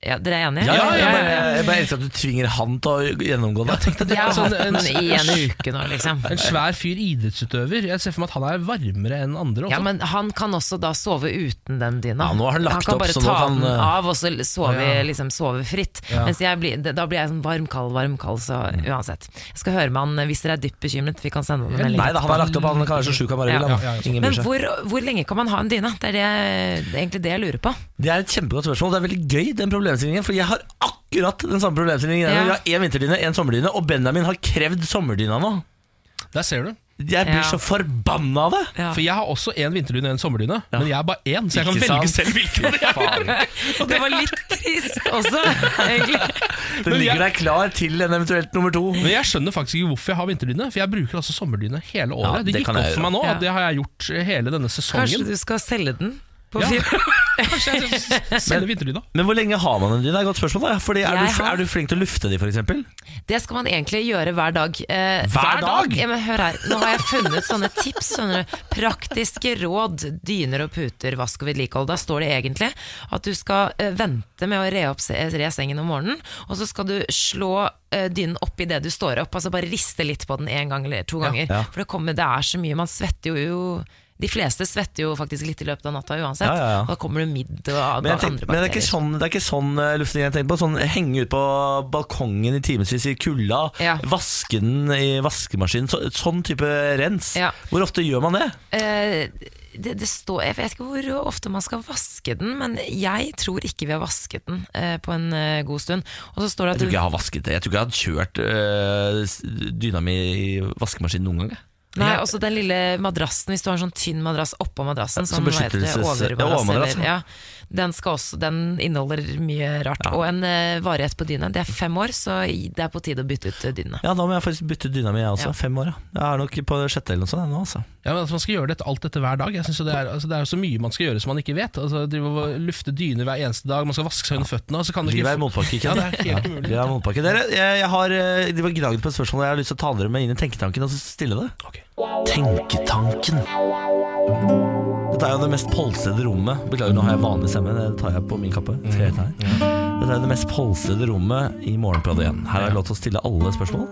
Ja, Dere er enige? Ja, ja, Ja, bare, jeg bare elsker at du tvinger han til å gjennomgå det. Jeg har Sånn, en, i en uke nå, liksom. En svær fyr idrettsutøver. Jeg ser for meg at han er varmere enn andre også. Ja, men han kan også da sove uten den dyna. Ja, nå har han lagt kan opp, bare ta kan, den eh, av og så sove, Ja. liksom, sove fritt. Ja. Mens jeg blir, da blir jeg sånn varm, kald, varm, kald, så Mm. uansett. Jeg skal høre med han hvis dere er dypt bekymret. Vi kan sende han en melding. Nei da, han har lagt opp, han kan være så sjuk han bare vil. Ja. Ja, ja, ja. Men hvor, hvor lenge kan man ha en dyne? Det er, det, det er egentlig det jeg lurer på. Det er et kjempegodt spørsmål. Det er veldig gøy, den problemstillingen. For jeg har akkurat den samme problemstillingen. Ja. Jeg har én vinterdyne, én sommerdyne, og Benjamin har krevd sommerdyna nå. Der ser du. Jeg blir Ja. så forbanna av det! Ja. For jeg har også én vinterdyne og en sommerdyne, men jeg er bare én, så jeg kan Ikke velge sant? selv hvilken jeg vil. Det var litt trist også, egentlig. Den ligger jeg- deg klar til en eventuelt nummer to. Men jeg skjønner faktisk ikke hvorfor jeg har vinterdyne, for jeg bruker altså sommerdyne hele året. Ja, det det gikk opp for meg nå at det har jeg gjort hele denne Kanskje sesongen. du skal selge den på Ja. Kanskje jeg selge vinterdyna. Men hvor lenge har man en dyne? Det er et godt spørsmål. Da. Fordi er, du, er du flink til å lufte de, f.eks.? Det skal man egentlig gjøre hver dag. Eh, Hver dag? Ja, men hør her, Nå har jeg funnet sånne tips. Sånne praktiske råd. Dyner og puter, vask og vedlikehold. Da står det egentlig at du skal eh, vente med å re opp re sengen om morgenen, og så skal du slå eh, dynen opp i det du står opp. Altså bare riste litt på den en gang eller to ganger. ja. For det, kommer, det er så mye. Man svetter jo de fleste svetter jo faktisk litt i løpet av natta uansett. Ja, ja, ja. Da kommer du midd og andre bakterier. men det er ikke sånn, det er ikke sånn eh, lufting jeg tenker på. Sånn Henge ut på balkongen i timevis i kulda. Vaske den i vaskemaskinen. Så, sånn type rens. Ja. Hvor ofte gjør man det? Eh, det, det står, jeg vet ikke hvor ofte man skal vaske den, men jeg tror ikke vi har vasket den eh, på en eh, god stund. Og så står det Jeg tror ikke jeg har vasket det. Jeg tror ikke jeg har kjørt øh, dyna mi i vaskemaskinen noen gang. Nei, også den lille madrassen, hvis du har en sånn tynn madrass oppå madrassen, Som som heter beskyttelses- ja, overmadrass, overmadrass, eller, ja, den, skal også, den inneholder mye rart. Og en eh, varighet på dyne, det er fem år, så det er på tide å bytte ut dyne. Ja, da må jeg faktisk bytte ut dyna mi, jeg også. Ja. Fem år, ja. Jeg er nok på sjette eller noe sånt nå, altså. Ja, men altså, Man skal gjøre dette, alt dette hver dag. Jeg synes jo det, er, altså, det er så mye man skal gjøre som man ikke vet. Altså, drive og Lufte dyner hver eneste dag, man skal vaske seg under føttene. Og så kan du Livet ikke er motbakke, ikke Ja, det er helt umulig. Livet er. Dere, jeg, jeg har eh, De var gnaget på et spørsmål, og jeg har lyst til å ta dere med inn i tenketanken og så stille det. Okay. Tenketanken. Dette er jo det mest polsede rommet. Beklager, nå har jeg vanlig stemme. Det tar jeg på min kappe. Skal jeg hete her. Dette er det mest polsede rommet i Morgenpradet igjen. Her er det lov til å stille alle spørsmål.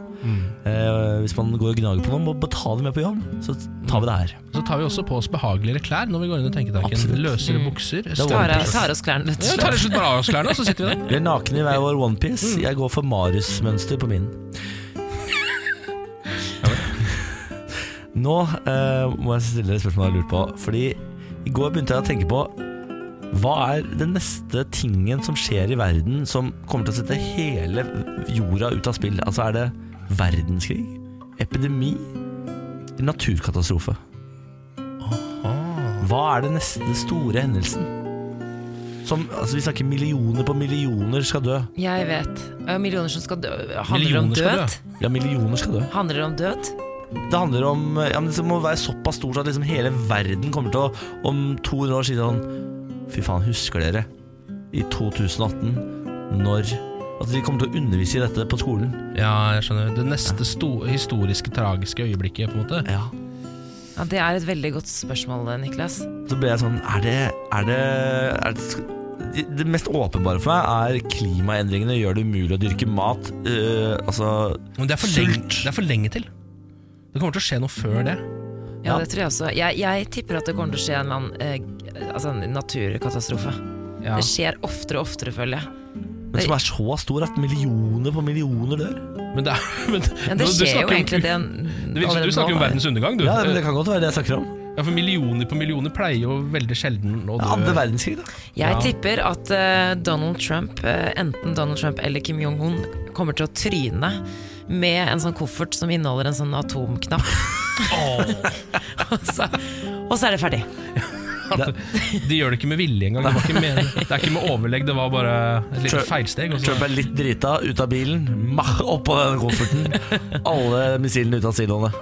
Eh, hvis man går og gnager på noe, må ta det med på jobb. Så tar vi det her. Så tar vi også på oss behageligere klær når vi går inn i tenketanken. Absolutt. Løsere bukser. er større- Tar, tar oss klærne rett tar bare av oss klærne, så sitter vi der. Vi er nakne i hver vår onepiece. Jeg går for Marius-mønster på min. Nå eh, må jeg stille et spørsmål jeg har lurt på. Fordi i går begynte jeg å tenke på hva er den neste tingen som skjer i verden som kommer til å sette hele jorda ut av spill? Altså Er det verdenskrig? Epidemi? Naturkatastrofe? Hva er den neste store hendelsen? Som, altså Vi snakker millioner på millioner skal dø. Jeg vet. Millioner som skal dø. Handler det om død? Dø. Ja, millioner skal dø. Handler det om død? Det handler om ja, men Det må være såpass stort at liksom hele verden kommer til å om 200 år si sånn Fy faen, husker dere i 2018 når At de kommer til å undervise i dette på skolen? Ja, jeg skjønner. Det neste sto historiske, tragiske øyeblikket, på en måte. Ja. Ja, Det er et veldig godt spørsmål, Niklas. Så ble jeg sånn Er det Er det, er det det- det mest åpenbare for meg er klimaendringene gjør det umulig å dyrke mat. Uh, altså Men det er, for lenge, det er for lenge til. Det kommer til å skje noe før det. Ja, Ja. det tror jeg også. Jeg, jeg tipper at det kommer til å skje en eller annen eh, altså en naturkatastrofe. Ja. Det skjer oftere og oftere, føler jeg. Men som er så stor at millioner på millioner dør. Men det, er, men, Men det skjer jo egentlig det Du, du snakker om verdens undergang, du. Ja, men Det kan godt være det jeg snakker om. Ja, for millioner på millioner pleier jo veldig sjelden å dø. Andre verdenskrig, da. Jeg Ja. tipper at uh, Donald Trump, uh, enten Donald Trump eller Kim Jong-un, kommer til å tryne med en sånn koffert som inneholder en sånn atomknapp. og, så, og så er det ferdig. Det, de gjør det ikke med vilje engang. Det, var ikke med, det er ikke med overlegg, det var bare et lite feilsteg. Og Trump er litt drita, ut av bilen, mach, oppå den kofferten. Alle missilene ut av siloene.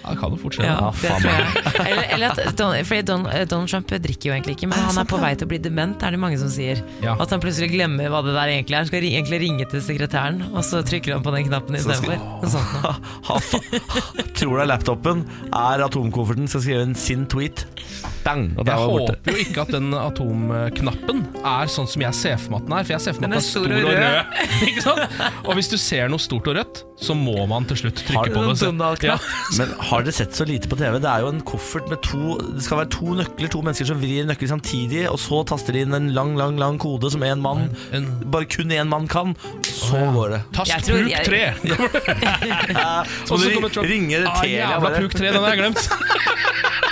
Ja, kan jo fort skje. Ja, det tror jeg. Eller, eller at Don, fordi Don, eh, Donald Trump drikker jo egentlig ikke, men han er på vei til å bli dement, er det mange som sier. Ja. At han plutselig glemmer hva det der egentlig er. Han skal egentlig ringe til sekretæren, og så trykker han på den knappen istedenfor. Tror du laptopen er atomkofferten, skal skrive en sin tweet. Bang! Og der Jeg var borte. håper jo ikke at den atomknappen er sånn som jeg ser for meg at den er. For jeg ser for meg at den er stor og rød. ikke sant? Og hvis du ser noe stort og rødt, så må man til slutt trykke har, på det. Donald-knapp? Men har dere sett så lite på TV? Det er jo en koffert med to Det skal være to nøkler, to mennesker som vrir nøkler samtidig, og så taster de inn en lang, lang lang kode som én mann En, Bare kun én mann kan. Så går det. tast tror puk tre 3! Så Og så ringer kommer Trump. ringer Ah, jævla puk 3, den har jeg glemt.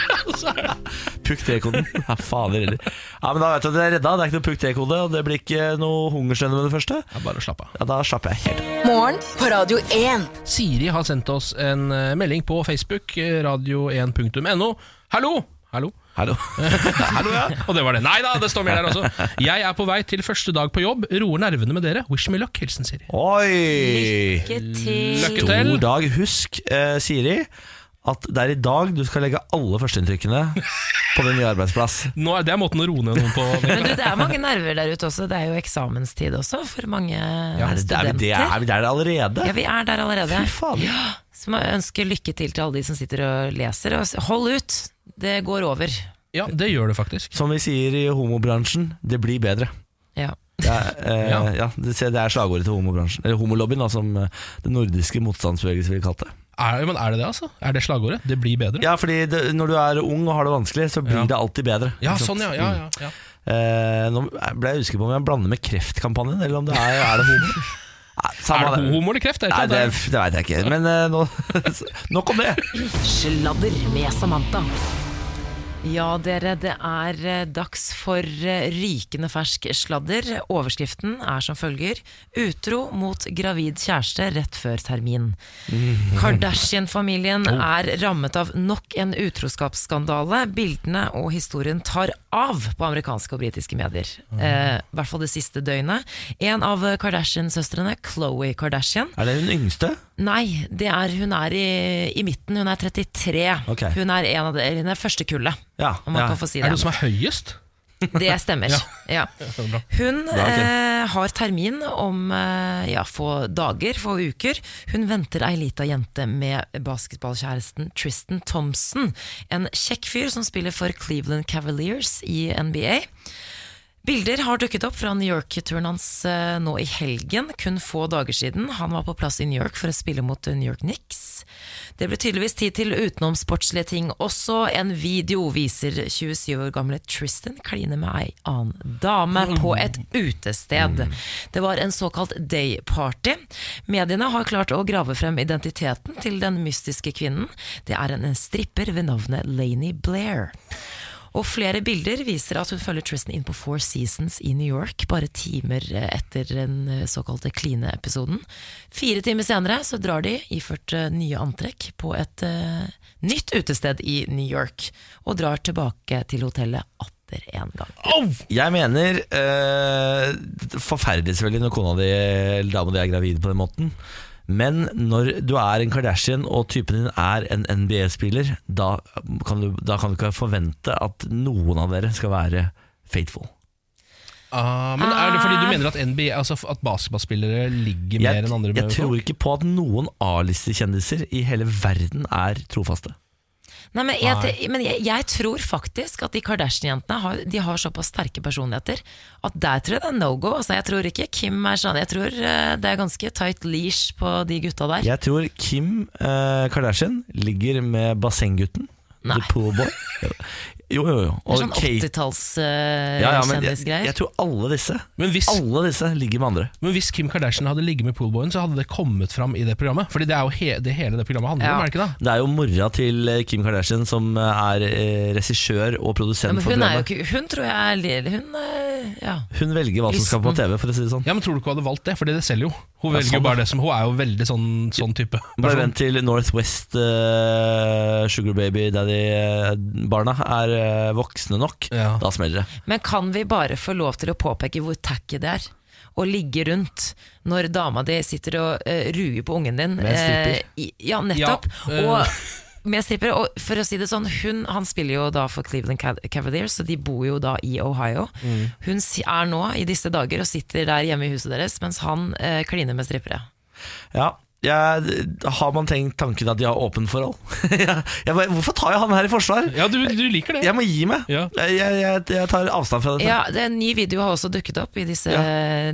Pukk T-koden. Ja, fader heller. Ja, men da vet du at det er redda. Det er ikke noe pukk T-kode, og det blir ikke noe hungersnød med det første. Ja, bare slapp av. Ja, Da slapper jeg helt av. Morgen på Radio 1. Siri har sendt oss en eh, melding på Facebook, eh, radio1.no. Hallo! Hallo. Hallo. Hallo, ja. Og det var det. Nei da, det står mer der også. Jeg er på vei til første dag på jobb. Roer nervene med dere. Wish me luck. Hilsen Siri. Oi! Lykke til. Lykke til. Dag. Husk, eh, Siri, at det er i dag du skal legge alle førsteinntrykkene på din nye arbeidsplass. Nå er, det er måten å roe ned noen på. Men du, det er mange nerver der ute også. Det er jo eksamenstid også for mange ja, det, studenter. er vi, det er vi der allerede? Ja, vi er der allerede. Fy faen. Så må jeg ønske lykke til til alle de som sitter og leser. Og hold ut, det går over. Ja, det gjør det faktisk. Som vi sier i homobransjen, det blir bedre. Ja. Det er, eh, Ja. ja. det, er slagordet til homobransjen. Eller homolobbyen, da, som eh, den nordiske motstandsbevegelsen vil kalle det. Er, men er det det, altså? Er det slagordet? Det blir bedre? Ja, fordi det, når du er ung og har det vanskelig, så blir Ja. det alltid bedre. Ja, sånn, ja. ja, ja, ja. Eh, nå ble jeg usikker på om jeg blander med kreftkampanjen, eller om det er, er det homo. Samme Er det homo eller kreft? Det Nei, det, det. det veit jeg ikke. Men eh, nå, nok om det. Sladder med Samantha. Ja, dere, det er eh, dags for eh, rykende fersk sladder. Overskriften er som følger Utro mot gravid kjæreste rett før termin. Kardashian-familien er rammet av nok en utroskapsskandale. Bildene og historien tar av på amerikanske og britiske medier. Eh, I hvert fall det siste døgnet. En av Kardashian-søstrene, Khloe Kardashian, Er det hun yngste? Nei, det er, hun er i, i midten. Hun er 33. Okay. Hun er en av de, hun er første kullet, Ja. om man ja. kan få si Er det. det som er høyest? Det stemmer. Ja. Hun eh, har termin om eh, ja, få dager, få uker. Hun venter ei lita jente med basketballkjæresten Tristan Thompson. En kjekk fyr som spiller for Cleveland Cavaliers i NBA. Bilder har dukket opp fra New York-turen hans eh, nå i helgen, kun få dager siden. Han var på plass i New York for å spille mot New York Knicks. Det ble tydeligvis tid til utenomsportslige ting også. En video viser 27 år gamle Tristan kline med ei annen dame på et utested. Det var en såkalt day party. Mediene har klart å grave frem identiteten til den mystiske kvinnen. Det er en stripper ved navnet Laney Blair. Og flere bilder viser at hun følger Tristan inn på Four Seasons i New York, bare timer eh, etter den eh, såkalte kline-episoden. Fire timer senere så drar de, iført eh, nye antrekk, på et uh, nytt utested i New York, og drar tilbake til hotellet atter en gang. Jeg mener eh, Forferdelig selvfølgelig når kona di eller dama di er gravid på den måten. Men når du er en Kardashian og typen din er en NBA-spiller, da, kan du- da kan du ikke forvente at noen av dere skal være faithful. Ah, men Er det fordi du mener at NBA, altså at basketballspillere ligger mer enn andre? jeg tror ikke på at noen A-listekjendiser i hele verden er trofaste. Nei, men jeg, men jeg, jeg tror faktisk at de Kardashian-jentene har, de har såpass sterke personligheter at der tror jeg det er no go. Altså, jeg tror ikke Kim er sånn. Jeg tror eh, det er ganske tight leash på de gutta der. Jeg tror Kim eh, Kardashian ligger med bassenggutten. The pool boy. Jo, jo, jo. Det er sånn Kate- 80-tallskjendisgreier. ja, ja, men jeg, jeg tror alle disse Men hvis, Alle disse ligger med andre. men hvis Kim Kardashian hadde ligget med poolboyen, så hadde det kommet fram i det programmet. Fordi det er jo he, det hele det programmet handler Ja. om, er det ikke det? Det er jo mora til eh, Kim Kardashian som eh, er eh, regissør og ja, produsent men for hun, er jo programmet. ikke, hun tror jeg er li- Hun eh, ja. Hun velger hva som skal på TV, for å si det sånn. Ja, men Tror du ikke hun hadde valgt det? Fordi det selger jo. Hun Ja, velger sånn, jo bare det som Hun er jo veldig sånn, sånn type Bare person. vent til Northwest eh, Sugar Baby Daddy-barna er eh, voksne nok. Ja. Da smeller det. Men kan vi bare få lov til å påpeke hvor tacky det er? Å ligge rundt når dama di sitter og uh, ruger på ungen din. Med stripper. Uh, ja, nettopp. Ja, uh. Og med stripper. Og for å si det sånn, hun, han spiller jo da for Cleveland Cavaliers, så de bor jo da i Ohio. Mm. Hun er nå i disse dager og sitter der hjemme i huset deres, mens han eh, kliner med strippere. Ja, jeg, har man tenkt tanken at de har åpent forhold? bare, hvorfor tar jeg han her i forsvar? Ja, du, du liker det. Jeg må gi meg. Ja. Jeg, jeg, jeg, tar avstand fra dette. Ja, det En ny video har også dukket opp i disse,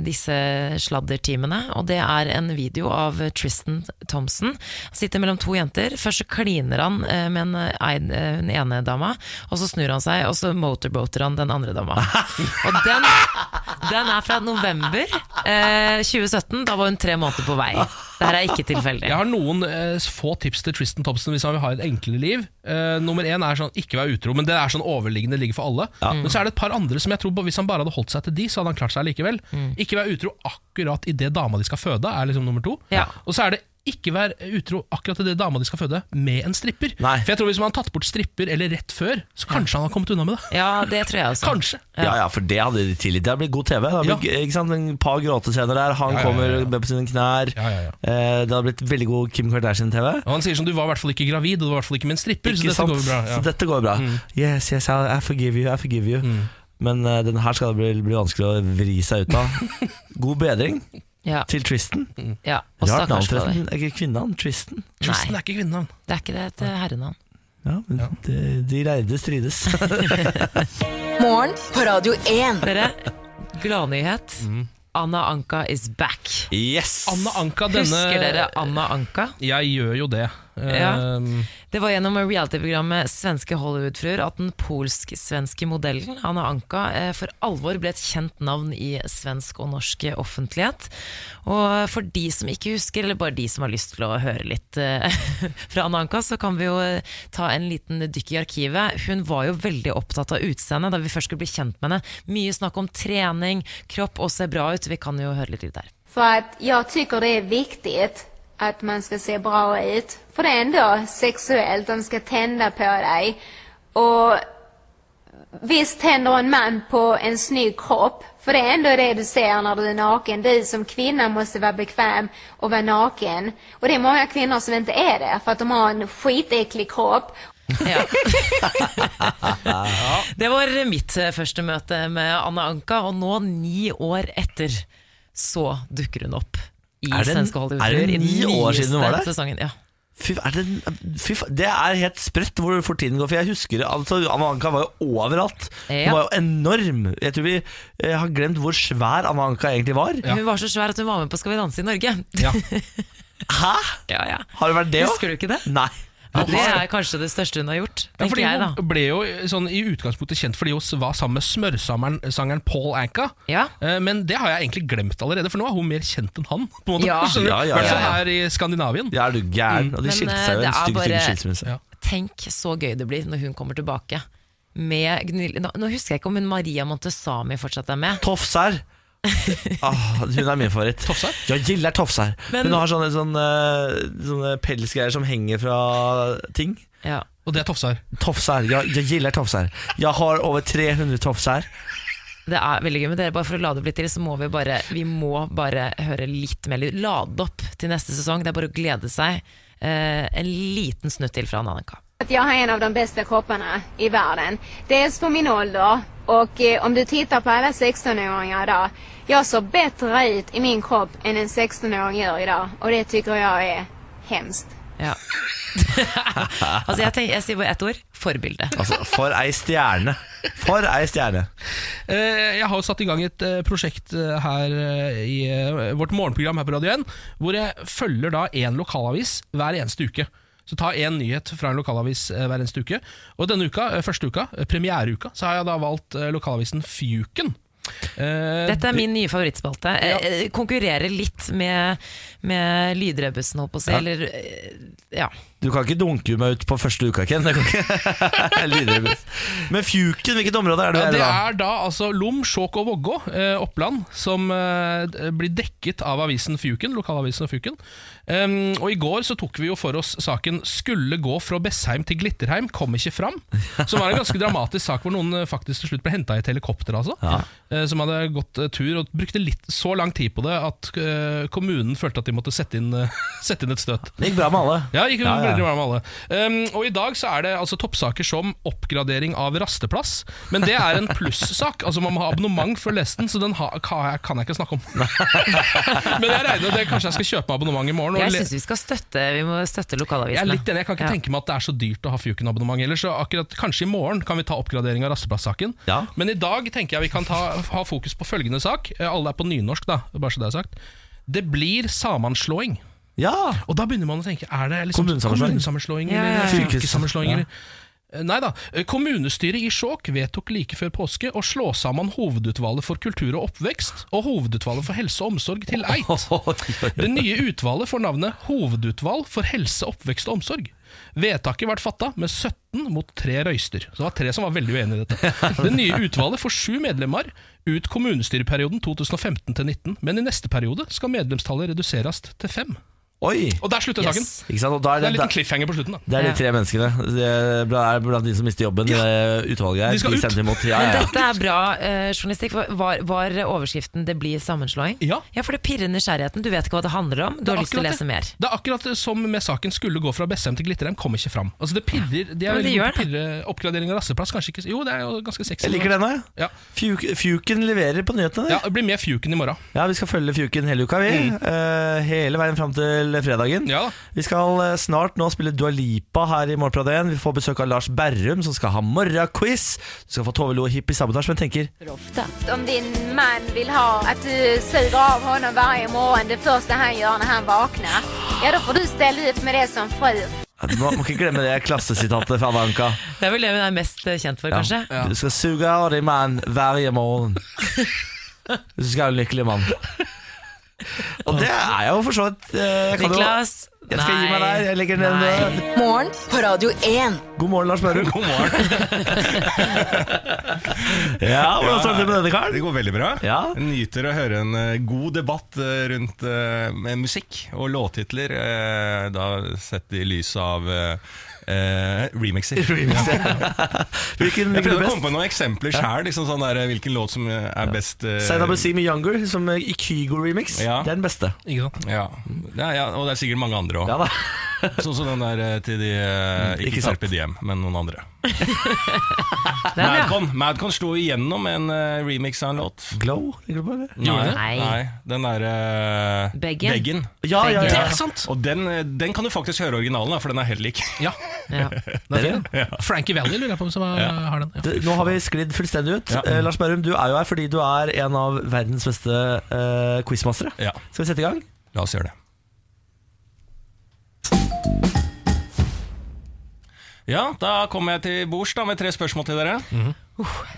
disse sladdertimene. Og det er en video av Tristan Thompson. Han sitter mellom to jenter. Først så kliner han eh, med en, ein- eh, den ene dama, og så snur han seg, og så motorboater han den andre dama. Og den, den er fra november eh, 2017. Da var hun tre måneder på vei. Det her er ikke tilfeldig. Jeg har noen eh, få tips til Tristan Thompson hvis han vil ha et enklere liv. Eh, nummer én er sånn ikke være utro, men det er sånn overliggende ligger for alle. Men så er det et par andre som jeg tror på, hvis han bare hadde holdt seg til de, så hadde han klart seg likevel. Ikke være utro akkurat idet dama di skal føde, er liksom nummer to. Ja. Og så er det ikke være utro akkurat til det dama de skal føde, med en stripper. Nei. For jeg tror Hvis man hadde tatt bort stripper eller rett før, så kanskje han hadde kommet unna med det. Ja, det tror jeg også. Kanskje. Ja, ja, for det hadde de tilgitt. Det hadde blitt god TV. Det hadde blitt, ikke sant? En par gråtescener der, han Ja, ja, ja, kommer med på sine knær. Ja, ja, ja. Eh, Det hadde blitt veldig god Kim Kardashian-TV. Og han sier sånn, du var i hvert fall ikke gravid, og du var i hvert fall ikke med en stripper, så dette sant? går bra. Ja. Så dette går bra. Yes, yes, I, forgive you, I forgive you. Men uh, den her skal det bli, bli vanskelig å vri seg ut av. God bedring Ja, til Tristan. ja. Og Rart navn, forresten. Er ikke kvinnenavn? Tristan. Tristan Nei. er ikke kvinnenavn. Det er ikke det et herrenavn. Ja, men De, de lærde strides. Morgen på Radio 1. Dere, gladnyhet. Mm. Anna Anka is back. yes! Anna Anka, denne Husker dere Anna Anka? Jeg gjør jo det. Ja. Um, Det var gjennom reality-programmet Svenske Hollywoodfruer at den polsk-svenske modellen Anna Anka eh, for alvor ble et kjent navn i svensk og norsk offentlighet. Og for de som ikke husker, eller bare de som har lyst til å høre litt eh, fra Anna Anka, så kan vi jo eh, ta en liten dykk i arkivet. Hun var jo veldig opptatt av utseendet da vi først skulle bli kjent med henne. Mye snakk om trening, kropp og se bra ut. Vi kan jo høre litt der. For jeg jag tycker det er viktigt att man ska se bra ut. För det är ändå sexuellt, de ska tända på dig. Och visst tänder en man på en snygg kropp. För det är ändå det du ser när du är naken. Du som kvinna måste vara bekväm och vara naken. Och det är många kvinnor som inte är det. För att de har en skitäcklig kropp. Ja. Det var mitt eh, første møte med Anna Anka, og nå, ni år etter, så dukker hun opp i Er det- Svenske er det ni år siden hun var der? Sesongen. Ja. Fy, er det, fy, det er helt sprøtt hvor fort tiden går. For jeg husker altså, Avanka var jo overalt. Ja. Hun var jo enorm. Jeg tror vi jeg har glemt hvor svær Avanka egentlig var. Hun var så svær at hun var med på Skal vi danse i Norge. Ja. Hæ? Ja, ja. Har det vært det òg? Husker du ikke det? Nei. Ja, det er kanskje det største hun har gjort, Ja, fordi jeg da. Hun ble jo sånn, i utgangspunktet kjent fordi hun var sammen med smørsangeren Paul Anka. Ja. Eh, Men det har jeg egentlig glemt allerede, for nå er hun mer kjent enn han. På en måte. Ja. Skjønner? Ja, ja, hvert fall ja, ja. her i Skandinavien. Ja, er du gæren? Og de skilte eh, seg jo en er stygg, stygg bare- skilsmisse. Ja. Tenk så gøy det blir når hun kommer tilbake. Med. Nå, nå husker jeg ikke om hun Maria Montesami fortsatt er med. Tofsær. ah, hun er min favoritt. Tofsær? Jeg gillar Tofsær. Men- hun har sånne, sånne, sånne pelsgreier som henger fra ting. Ja. Og det er Tofsær. Tofsær. Jeg, jeg gilder Tofsær. Jeg har over 300 Tofsær. Det er veldig gøy, men dere, bare for å lade opp litt til, så må vi bare Vi må bare høre litt mer lyd. Lade opp til neste sesong. Det er bare å glede seg. Eh, en liten snutt til fra Annika. Jeg jag har en av de beste kroppene i verden. Dels på min ålder och eh, om du ser på alla 16-åringar idag. Jag såg bättre ut i min kropp än en 16-åring gör idag och det tycker jag är hemskt. Ja. altså, jeg, tenker, jeg sier bare ett ord. Forbilde. Altså, for ei stjerne. For ei stjerne. Eh, Jeg har jo satt i gang et eh, prosjekt eh, her eh, i vårt morgenprogram her på Radio 1, hvor jeg følger da én lokalavis hver eneste uke. Så ta én nyhet fra en lokalavis hver eneste uke. Og denne uka, første uka, premiereuka, så har jeg da valgt lokalavisen Fjuken. Eh, Dette er min nye favorittspalte. Ja. Eh, eh, konkurrerer litt med, med lydrebussen, holdt på å si. Eller eh, ja. Du kan ikke dunke meg ut på første uka, Ken. Det. Men Fjuken, hvilket område er det Ja, det er da altså Lom, Skjåk og Vågå, eh, Oppland, som eh, blir dekket av avisen Fjuken, lokalavisen Fjuken. Um, og i går så tok vi jo for oss saken 'Skulle gå fra Bessheim til Glitterheim, kom ikke fram'. Som var en ganske dramatisk sak hvor noen eh, faktisk til slutt ble henta i et helikopter. Altså, Ja. eh, som hadde gått eh, tur og brukte litt så lang tid på det at kommunen følte at de måtte sette inn, sette inn et støt. Det gikk bra med alle. Ja, gikk Ja, ja. Veldig bra med alle. Um, og i dag så er det altså toppsaker som oppgradering av rasteplass. Men det er en plussak. Altså Man må ha abonnement for å lese den, så den ha, kan, jeg, kan jeg ikke snakke om. Men jeg regner med det kanskje jeg skal kjøpe abonnement i morgen. og Jeg synes syns vi skal støtte Vi må støtte jeg er litt enig, jeg kan ikke Ja. tenke meg at det er så dyrt å ha Fjuken-abonnement heller, så akkurat kanskje i morgen kan vi ta oppgradering av rasteplass-saken. Ja. Men i dag tenker jeg vi kan ta, ha fokus på følgende sak. Eh, Alle er på nynorsk, da, bare så det er sagt. Det blir sammenslåing. Ja! Og da begynner man å tenke Er det liksom Kommunesammenslåing? kommunesammenslåing Ja, ja, eller fylkessammenslåing? Ja. Eller? Eh, Nei da. Eh, Kommunestyret i Skjåk vedtok like før påske å slå sammen Hovedutvalget for kultur og oppvekst og Hovedutvalget for helse og omsorg til Eit. Det nye utvalget får navnet Hovedutvalg for helse, oppvekst og omsorg. Vedtaket ble fatta med 17 mot 3 røyster. Så det var tre som var veldig uenige i dette. Det nye utvalget får sju medlemmer ut kommunestyreperioden 2015 til 19, men i neste periode skal medlemstallet reduseres til fem. Oi! Og der slutter saken. Yes. Ikke sant? Og da er Det er en liten cliffhanger på slutten. da det er de tre menneskene. Det er blant- de som mister jobben Ja. det utvalget her. De skal ut. imot. Ja, Men ja. dette er bra eh, journalistikk. Var, var overskriften 'Det blir sammenslåing'? Ja. for det pirrer nysgjerrigheten. Du vet ikke hva det handler om. Du har lyst til å lese det. mer. Det er akkurat som med saken skulle gå fra Bessheim til Glitterheim, Kommer ikke fram. Altså det pirrer, de er Men det gjør det. pirre oppgradering av rasteplass. Kanskje ikke Jo, det er jo ganske sexy. Jeg liker denne. Ja. Fjuk, Fjuken leverer på nyhetene. ja, Ja. Det blir mer Fjuken i morgen. ja, Vi skal følge Fjuken hele uka, vi. Eh, hele veien fram til fredagen. Ja. Vi skal eh, snart nå spille Dua Lipa her i Morgenpradet 1. Vi får besøk av Lars Berrum, som skal ha morgenquiz. Du skal få Tove Lo og Hippie Sabotage, men tenker Om din mann vil ha at du suger av honom hver morgen det første han gjør når han våkner, Ja, da får du stelle ut med det som fru. Du må, må ikke glemme det klassesitatet fra Anka. Det er vel det hun er mest eh, kjent for, kanskje. Ja. Du skal suge av din mann hver morgen. Du skal ha en lykkelig mann. Og det er jeg jo for så vidt. eh, kan jo- Niklas Jeg skal gi meg der. Jeg legger ned Morgen på Radio 1. God morgen, Lars Berrum. God morgen. ja, hvordan står det til med denne Det går veldig bra. Ja. Jeg nyter å høre en eh, god debatt eh, rundt eh, med musikk og låttitler, eh, da sett i lys av eh, eh, remixer. remixer. Hvilken Jeg prøvde å komme på noen eksempler sjøl, liksom sånn der, hvilken låt som er best. eh, Zainab see me Younger, som eh, i Kygo-remix. Ja. Det er den beste. Ja. Ja, ja, og det er sikkert mange andre òg. Ja. Sånn som den der eh, til de eh, Ikke, Ikke sant. Carpe Diem, men noen andre. Den, ja. Madcon, Madcon slo igjennom en eh, remix av en låt. Glow? Ligger du på det? Gjorde? Nei. Nei, den derre uh, Beggen. Ja, ja, Det er sant! Og den, eh, den kan du faktisk høre originalen, da, for den er helt lik. Ja, Ja. er fin. Frankie Valley lurer jeg på om som har har den. Ja. Det, nå har vi sklidd fullstendig ut. Ja. Eh, Lars Berrum, du er jo her fordi du er en av verdens beste uh, quizmastere. Ja, Skal vi sette i gang? la oss gjøre det. Ja, da kommer jeg til bords med tre spørsmål til dere.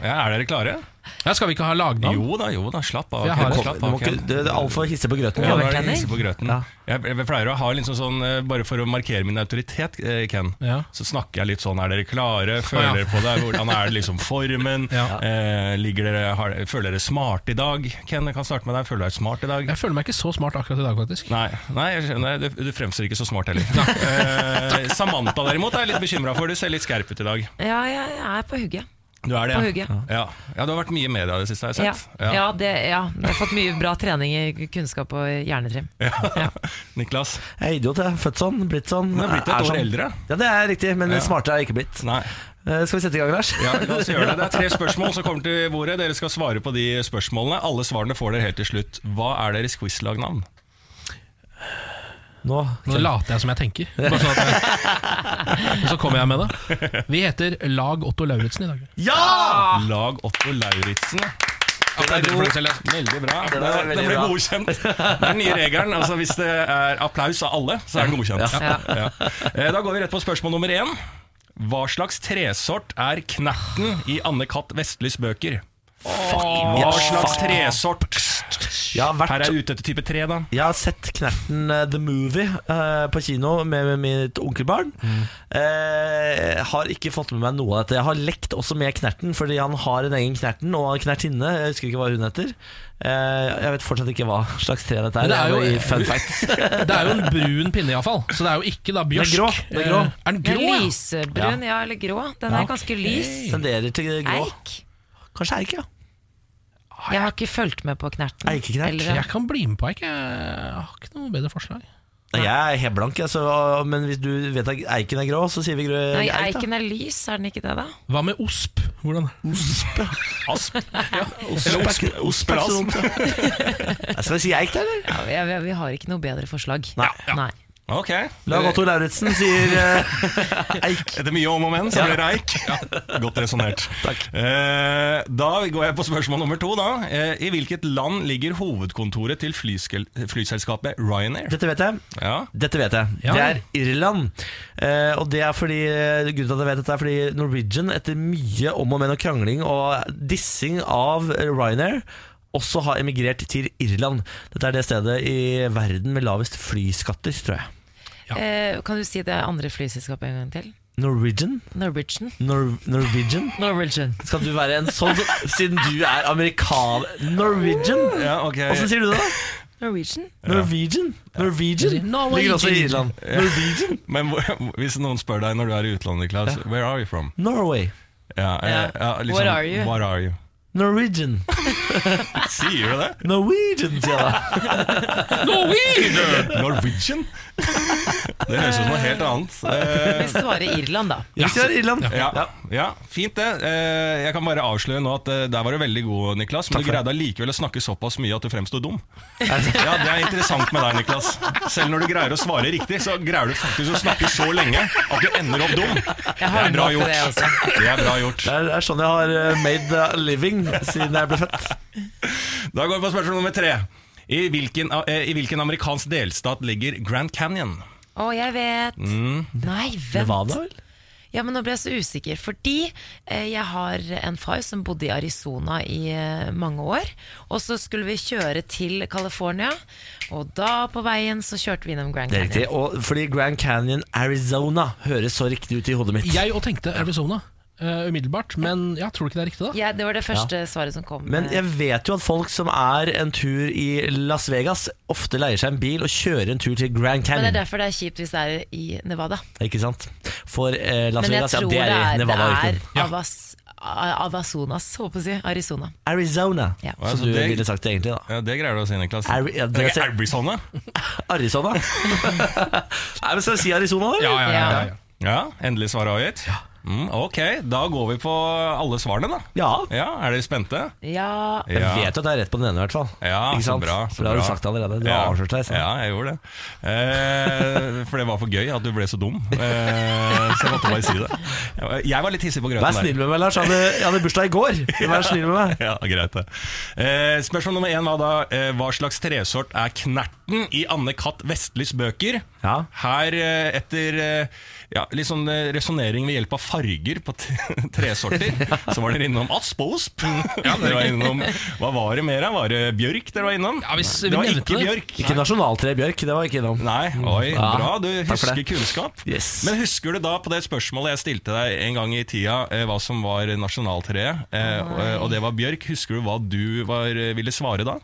Ja, er dere klare? Ja, skal vi ikke ha lagnavn? Jo da, jo da, slapp av. Jeg har det. slapp Du av, må ikke, Ken. det, det er altfor hisse på grøten. Ja, nå er det hisse på grøten. Ja. Jeg, jeg pleier å ha liksom sånn, eh, bare for å markere min autoritet, eh, Ken, Ja. så snakker jeg litt sånn Er dere klare? Føler Ja. dere på det? Hvordan er det liksom formen? Ja. Eh, ligger dere, har, føler dere smart i dag? Ken, jeg kan starte med deg. Føler du deg smart i dag? Jeg føler meg ikke så smart akkurat i dag, faktisk. Nei, nei jeg skjønner, du, du fremstår ikke så smart heller. Eh, Samantha derimot er jeg litt bekymra for. Du ser litt skerp ut i dag. ja, jeg er på hugget. Du er det, På ja. hugget. Ja. ja, du har vært mye i media i det siste, har jeg Ja. sett. Ja. det, ja, jeg har fått mye bra trening i kunnskap og hjernetrim. Ja. Niklas? Jeg er idiot, jeg. Født sånn, blitt sånn. Du er blitt et er år sånn. eldre. Ja, det er riktig, men Ja. smartere er jeg ikke blitt. Nei. Eh, skal vi sette i gang, Lars? Ja, la oss gjøre det. Det er tre spørsmål som kommer til bordet. Dere skal svare på de spørsmålene. Alle svarene får dere helt til slutt. Hva er deres quizlagnavn? Nå. Nå later jeg som jeg tenker. Bare sånn at jeg, og så kommer jeg med det. Vi heter Lag Otto Lauritzen i dag. Ja! Lag Otto Lauritzen. Applauder for deg. Veldig bra. Er ble godkjent. Det er den nye regelen. Altså, hvis det er applaus av alle, så er den godkjent. Ja. Ja. Eh, Da går vi rett på spørsmål nummer én. Hva slags tresort er knerten i Anne Katt Vestlys bøker? Hva slags tresort? Jeg har, Her er jeg ute etter type tre, da. jeg har sett Knerten uh, The Movie uh, på kino med, med mitt onkelbarn. Eh, har ikke fått med meg noe av dette. Jeg har lekt også med Knerten, fordi han har en egen Knerten og Knertinne. Jeg husker ikke hva hun heter. Eh, jeg vet fortsatt ikke hva slags tre dette er. Det er jo- i fun facts. Det er jo en brun pinne, iallfall. Så det er jo ikke da bjørsk. Den er grå, den er grå. Er den grå? er ja? lysebrun, ja, eller grå. Den Ja. er ganske lys. Tenderer til grå. Eik. Kanskje eik, ja. Jeg har ikke fulgt med på Knerten. Eikeknert. Eller- Jeg kan bli med på Eik. Jeg har ikke noe bedre forslag. Nei, Jeg er helt blank, jeg, så, men hvis du vet at eiken er grå, så sier vi grø Nei, eik, da. eiken er lys, er den ikke det, da? Hva med osp? Hvordan? Asp. Osp Asp? ikke- osp er ikke så dumt, ja. Ja, Skal vi si eik, da, eller? Ja, vi, vi, vi har ikke noe bedre forslag. Nei. Nei. Ok. Lag Otto Lauritzen sier uh, eik. Etter mye om og men, så blir det eik. Godt resonnert. Uh, da går jeg på spørsmål nummer to. Da. uh, I hvilket land ligger hovedkontoret til flyselskapet Ryanair? Dette vet jeg. Ja. Dette vet jeg. Ja. Det er Irland. Og det er fordi Grunnen til at jeg vet dette er fordi Norwegian, etter mye om og men og krangling og dissing av Ryanair, også har emigrert til Irland. Dette er det stedet i verden med lavest flyskatter, tror jeg. Eh, kan du si det andre flyselskapet en gang til? Norwegian? Norwegian. Nor Norwegian? Norwegian. Skal du være en sånn Siden du er amerikaner Norwegian? ja, ok. Åssen sier du det? da? Norwegian? Norwegian? Norwegian? Norwegian. Ligger også i Irland. Norwegian? Men hvis noen spør deg når du er i utlandet, Klaus, where are you from? Norway. Ja, Ja. ja, liksom, What are you? What are you? Norwegian. Sier du det? Norwegian, sier jeg da. Norwegian? Det høres ut som noe helt annet. Eh, Vi svarer Irland, da. Vi sier Irland. Ja, ja, fint det. Eh, Jeg kan bare avsløre nå at eh, der var du veldig god, Niklas. Men Takk du greide allikevel å snakke såpass mye at du fremsto dum. Ja, Det er interessant med deg, Niklas. Selv når du greier å svare riktig, så greier du faktisk å snakke så lenge at du ender opp dum. Det Jeg har er bra gjort. det. Det er bra gjort. Det er, er sånn jeg har eh, made a living siden jeg ble født. Da går vi på spørsmål nummer tre. I hvilken, eh, I hvilken amerikansk delstat ligger Grand Canyon? Å, jeg vet. Mm. Nei, vent. Nevada, vel? Ja, men nå ble jeg så usikker, fordi eh, jeg har en far som bodde i Arizona i eh, mange år. Og så skulle vi kjøre til California, og da på veien så kjørte vi innom Grand Det er Canyon. riktig. Og fordi Grand Canyon, Arizona, høres så riktig ut i hodet mitt. Jeg òg tenkte Arizona eh, umiddelbart, men jeg tror du ikke det er riktig, da? Ja, det var det første svaret som kom. Men eh, jeg vet jo at folk som er en tur i Las Vegas, ofte leier seg en bil og kjører en tur til Grand Canyon. men det er derfor det er kjipt hvis det er i Nevada. Ikke sant? For eh, Las Vegas, ja, det er i Nevada. Men jeg tror det er Avas, Avazonas, håper jeg å si. Arizona. Arizona, Ja. Ja, som altså, du det- ville sagt det egentlig. da Ja, Det greier du å si, Niklas. Ari- ja, det er Arizona. Arizona. Nei, men Skal vi si Arizona, eller? Ja, ja, ja, ja, ja. Ja, endelig svar avgitt. Mm, ok, da går vi på alle svarene, da. Ja. Ja, Er dere spente? Ja, Jeg vet jo at jeg er rett på den ene, i hvert fall. Ja, Ikke så bra. Så For det har du sagt allerede. Du ja. har avslørt deg. Ja, jeg gjorde det. Eh, for det var for gøy at du ble så dum. Eh, så jeg måtte bare si det. Jeg var litt hissig på grøten Vær snill med meg, Lars. Jeg hadde, jeg hadde bursdag i går. Vær snill med meg. Ja, greit det. Eh, spørsmål nummer én var da eh, hva slags tresort er knerten i Anne Katt Vestlys bøker? Ja. Her, eh, etter eh, ja, litt sånn eh, resonnering ved hjelp av farger på tresorter, så var dere innom asp og osp. dere var innom, hva var det mer av? Var det bjørk dere var innom? Ja, hvis det var ikke det. bjørk. Ikke nasjonaltre Bjørk, det var ikke innom. Nei, oi, Ja, bra. Du husker kunnskap. Yes. Men husker du da på det spørsmålet jeg stilte deg en gang i tida, hva som var nasjonaltreet, og, og det var bjørk, husker du hva du var, ville svare da?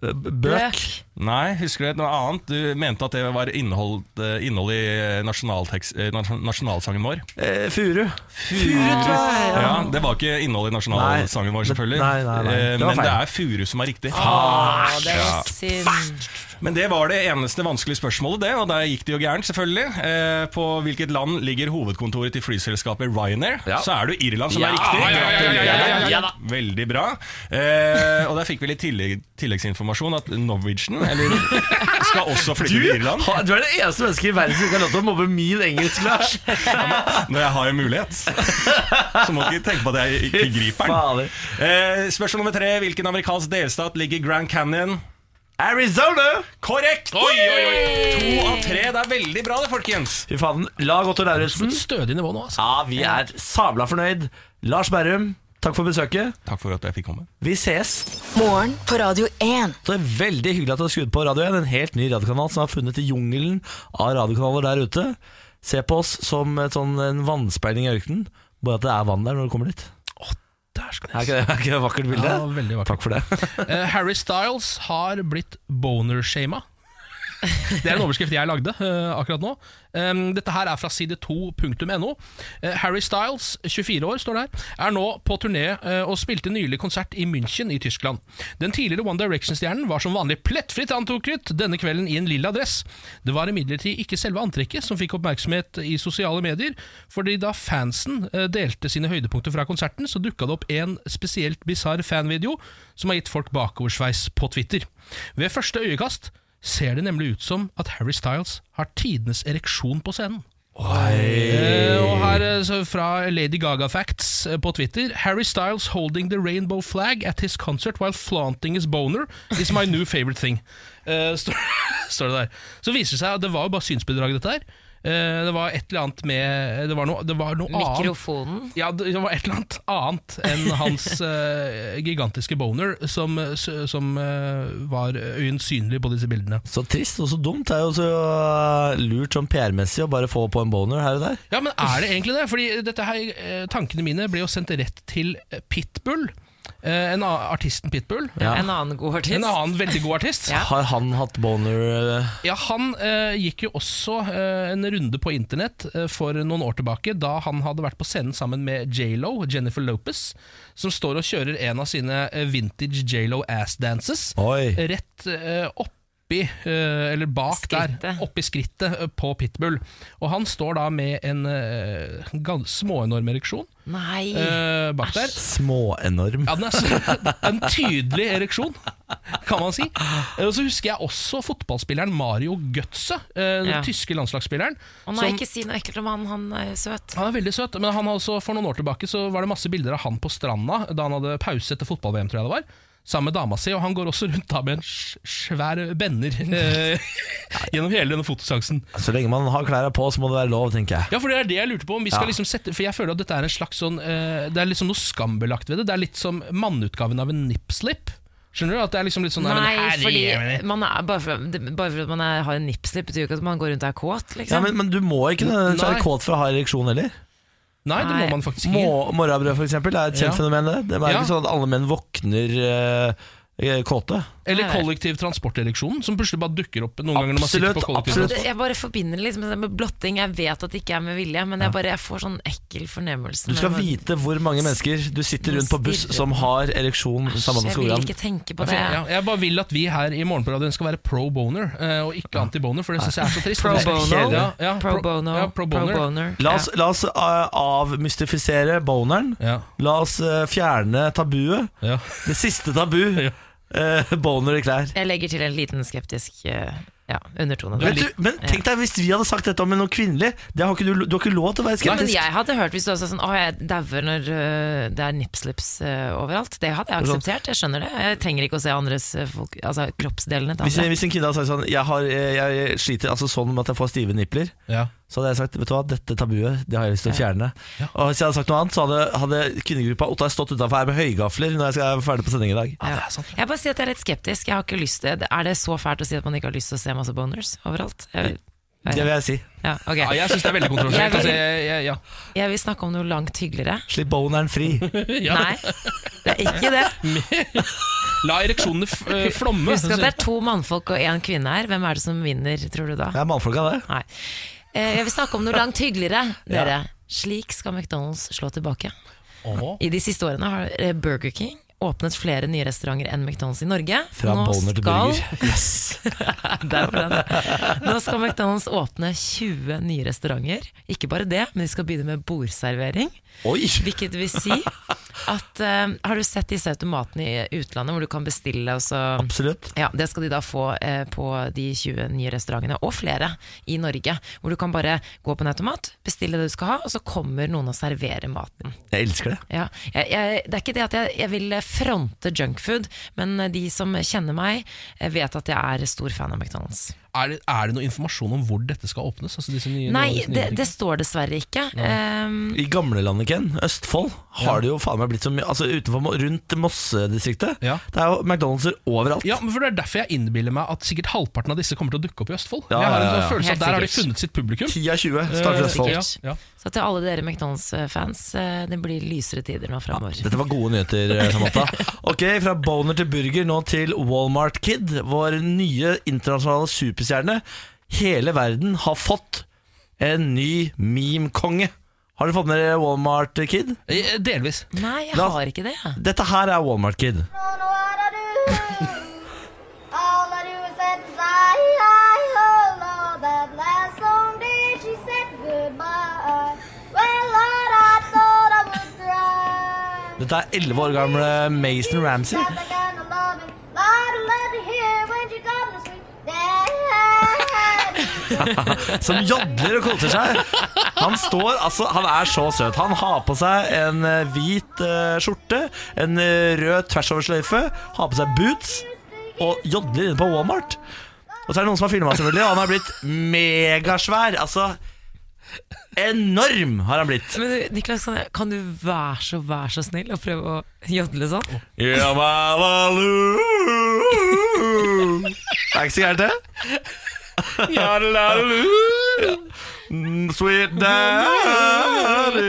Bøk. Nei, husker du et noe annet? Du mente at det var innhold, eh, innhold i eh, nasjon- nasjonalsangen vår. Eh, furu. Furu, tror jeg. Ja, Det var ikke innhold i nasjonalsangen vår, selvfølgelig. Nei, nei, nei. Eh, Det var Men det er furu som er riktig. Ah, det Ja. var synd. Men det var det eneste vanskelige spørsmålet, det, og der gikk det jo gærent, selvfølgelig. Eh, på hvilket land ligger hovedkontoret til flyselskapet Ryanair? Ja. Så er det jo Irland som Ja, er riktig. ja, ja, ja, ja, ja, ja, ja. Veldig bra. Eh, og der fikk vi litt tillegg, tilleggsinformasjon at Norwegian eller, skal også flytte til Irland. Du er det eneste mennesket i verden som ikke har lov til å mobbe min engelsk, Lars. Når jeg har en mulighet. Så må ikke tenke på at jeg ikke griper den. Eh, spørsmål nummer tre. Hvilken amerikansk delstat ligger Grand Canyon? Arizona! Korrekt! Oi, oi, oi. To av tre. Det er veldig bra, det, folkens. Fy faen. Lag Otto Lauritzen. Stødig nivå nå, altså. Ja, vi er sabla fornøyd. Lars Berrum, takk for besøket. Takk for at jeg fikk komme. Vi ses. Morgen på Radio 1. Så det er veldig hyggelig at du har skrudd på Radio 1, en helt ny radiokanal som har funnet i jungelen av radiokanaler der ute. Se på oss som et sånn, en vannspeiling i ørkenen, bare at det er vann der når du kommer dit. Skal Er ikke det, er ikke det et vakkert bilde? Ja, veldig vakkert. Takk for det. Eh, Harry Styles har blitt boner-shama. Det er en overskrift jeg lagde uh, akkurat nå. Um, dette her er fra side2.no. Uh, Harry Styles, 24 år, står det her, er nå på turné uh, og spilte nylig konsert i München i Tyskland. Den tidligere One Direction-stjernen var som vanlig plettfritt antrukket denne kvelden i en lilla dress. Det var imidlertid ikke selve antrekket som fikk oppmerksomhet i sosiale medier, fordi da fansen eh, delte sine høydepunkter fra konserten, så dukka det opp en spesielt bisarr fanvideo som har gitt folk bakoversveis på Twitter. Ved første øyekast ser det nemlig ut som at Harry Styles har tidenes ereksjon på scenen. Eh, og her eh, så fra Lady Gaga Facts eh, på Twitter Harry Styles holding the rainbow flag at his concert while flaunting his boner is my new favorite thing. Uh, står, det der. Så viser det seg at det var jo bare synsbedrag, dette her. Eh, det var et eller annet med Det var noe, det var noe annet Mikrofonen. ja, det var et eller annet annet enn hans uh, gigantiske boner som, som uh, var øyensynlig på disse bildene. Så trist og så dumt. Det er jo så lurt sånn PR-messig å bare få på en boner her og der. Ja, men er det egentlig det? Fordi dette her, tankene mine ble jo sendt rett til Pitbull. Eh, en artisten Pitbull. Ja. En annen god artist. En annen veldig god artist. Ja. Har han hatt boner uh, Ja, Han eh, gikk jo også eh, en runde på internett eh, for noen år tilbake, da han hadde vært på scenen sammen med J.Lo, Jennifer Lopez, som står og kjører en av sine eh, vintage J.Lo ass dances Oi. rett eh, oppi, eh, eller bak Skrittet. der, oppi skrittet eh, på Pitbull. Og han står da med en gans- småenorm ereksjon Nei. eh, bak der. Småenorm. Ja, den er en tydelig ereksjon, kan man si. Og så husker jeg også fotballspilleren Mario Götze, den Ja. tyske landslagsspilleren. Og nei, som- ikke si noe ekkelt om han. Han er søt. han er veldig søt, men han også, for noen år tilbake så var det masse bilder av han på stranda da han hadde pause etter fotball-VM, tror jeg det var. Sammen med dama si, og han går også rundt da med en svær benner eh, gjennom hele denne fotoseansen. Så lenge man har klærne på, så må det være lov, tenker jeg. Ja, for det er det jeg lurte på om vi skal Ja. liksom sette For jeg føler at dette er en slags sånn eh, Det er liksom noe skambelagt ved det. Det er litt som manneutgaven av en nipslip. Skjønner du? At det er liksom litt sånn Nei, her, fordi man er, bare, for, bare for at man er, har en nipslip, betyr jo ikke at man går rundt og er kåt. Liksom. Ja, men, men du må ikke være kåt for å ha ereksjon heller. Nei, det må man faktisk ikke. Må- Morrabrød for eksempel er et kjent Ja. fenomen. Det Det er Ja. ikke sånn at alle menn våkner eh, kåte. Eller kollektiv transporteleksjon som plutselig bare dukker opp noen ganger når man sitter på kollektiv absolutt. Jeg bare forbinder det liksom med blotting. Jeg vet at det ikke er med vilje, men jeg, bare, jeg får sånn ekkel fornemmelse. Du skal med- vite hvor mange mennesker du sitter rundt på buss som har ereksjon. Samantha Jeg vil ikke tenke på det. Ja, jeg bare vil at vi her i Morgenparadien skal være pro boner, eh, og ikke anti-boner, for det syns jeg er så trist. Pro bono. Ja, ja, Pro bono. Ja, pro Pro boner. boner. La oss, la oss uh, avmystifisere boneren. Ja, La oss uh, fjerne tabuet. ja. Det siste tabu. Uh, boner i klær. Jeg legger til en liten skeptisk uh, ja, undertone. Men, du, men tenk deg hvis vi hadde sagt dette om noe kvinnelig. Det har ikke du, du har ikke lov til å være skeptisk. Nei, men jeg hadde hørt hvis du også sa sånn Å, jeg dauer når øh, det er nipslips overalt. Det hadde jeg akseptert. Jeg skjønner det. Jeg trenger ikke å se andres folk, altså, kroppsdelene Hvis, hvis en kvinne hadde sagt sånn jeg, har, jeg sliter altså sånn med at jeg får stive nipler, ja. Så hadde jeg sagt vet du hva, dette tabuet det har jeg lyst til å fjerne. Og hvis jeg hadde sagt noe annet, så hadde, hadde kvinnegruppa Ottar stått utenfor her med høygafler når jeg skal være ferdig på sending i dag. Ja. Jeg bare sier at jeg er litt skeptisk. Jeg har ikke lyst til Er det så fælt å si at man ikke har lyst til å se masse boners overalt? Jeg Det vil jeg si. ja, okay. ja, jeg syns det er veldig kontroversielt. Jeg, Altså, ja. jeg vil snakke om noe langt hyggeligere. Slipp boneren fri. Ja. Nei, det er ikke det. La ereksjonene eh, flomme. Husk at det er to mannfolk og én kvinne her. Hvem er det som vinner, tror du da? Det er mannfolka, det. Nei. Eh, Jeg vil snakke om noe langt hyggeligere, dere. Slik skal McDonald's slå tilbake. Oho. I de siste årene har eh, Burger King åpnet flere nye restauranter enn McDonald's i Norge. Fra Nå boner til burger. Yes. Nå skal McDonald's åpne 20 nye restauranter. Ikke bare det, men de skal begynne med bordservering. Oi! Hvilket vil si at uh, Har du sett disse automatene i utlandet hvor du kan bestille og så Absolutt. ja, Det skal de da få uh, på de 20 nye restaurantene, og flere i Norge. Hvor du kan bare gå på en automat, bestille det du skal ha, og så kommer noen og serverer maten. Jeg elsker det. Ja, jeg, jeg, det er ikke det at jeg, jeg vil fronte junkfood, men de som kjenner meg, eh, vet at jeg er stor fan av McDonald's. Er, det, er det noe informasjon om hvor dette skal åpnes? Altså disse nye, Nei, disse nye det, det står dessverre ikke. Um, I gamlelandet, Ken, Østfold, har det jo faen meg blitt så mye Altså utenfor, rundt Mosse-distriktet. Ja. Det er jo McDonald'ser overalt. Ja, men for Det er derfor jeg innbiller meg at sikkert halvparten av disse kommer til å dukke opp i Østfold. Ja, jeg har en ja, ja. sånn følelse Helt at Der har de funnet sitt publikum. 10 av 20 starter Eh, Østfold. ja, ja. så til alle dere McDonald's-fans, eh, det blir lysere tider nå framover. Dette var gode nyheter, eh, Samantha. Ok, Fra boner til burger, nå til Walmart Kid. Vår nye internasjonale superstjerne. Hele verden har fått en ny meme-konge. Har dere fått med dere Walmart Kid? Eh, Delvis. Nei, jeg har ikke det. Dette her er Walmart Kid. Dette er 11 år gamle Mason Ramsey. Som jodler og koser seg. Han står, altså, han er så søt. Han har på seg en eh, hvit eh, skjorte, en eh, rød tversoversløyfe, har på seg boots og jodler inne på Walmart. Og så er det noen som har filma, selvfølgelig, og han har blitt megasvær. Altså Enorm har han blitt. Men du, Niklas, kan, jeg, kan du være så, være så snill og prøve å jodle sånn? Ja, Babalu. Det er ikke så gærent, det. Mm, Sweet daddy.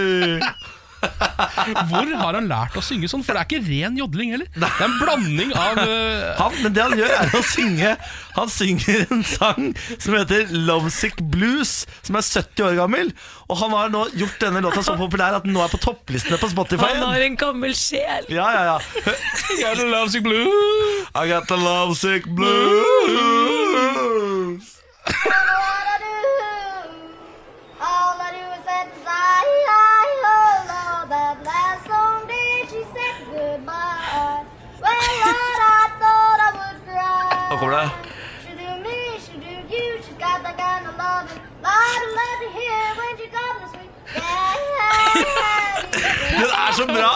Hvor har han lært å synge sånn? For det er ikke ren jodling heller. Det er en blanding av eh, Han, men det han gjør er å synge Han synger en sang som heter Lovesick Blues, som er 70 år gammel. Og han har nå gjort denne låta så populær at den nå er på topplistene på Spotify. Han har en gammel sjel! Ja, ja, ja. Got the lovesick blues. I got the lovesick blues. I thought I would cry. She do me, she do you, she's got that kind of I love to hear when she comes to daddy. Den er så bra!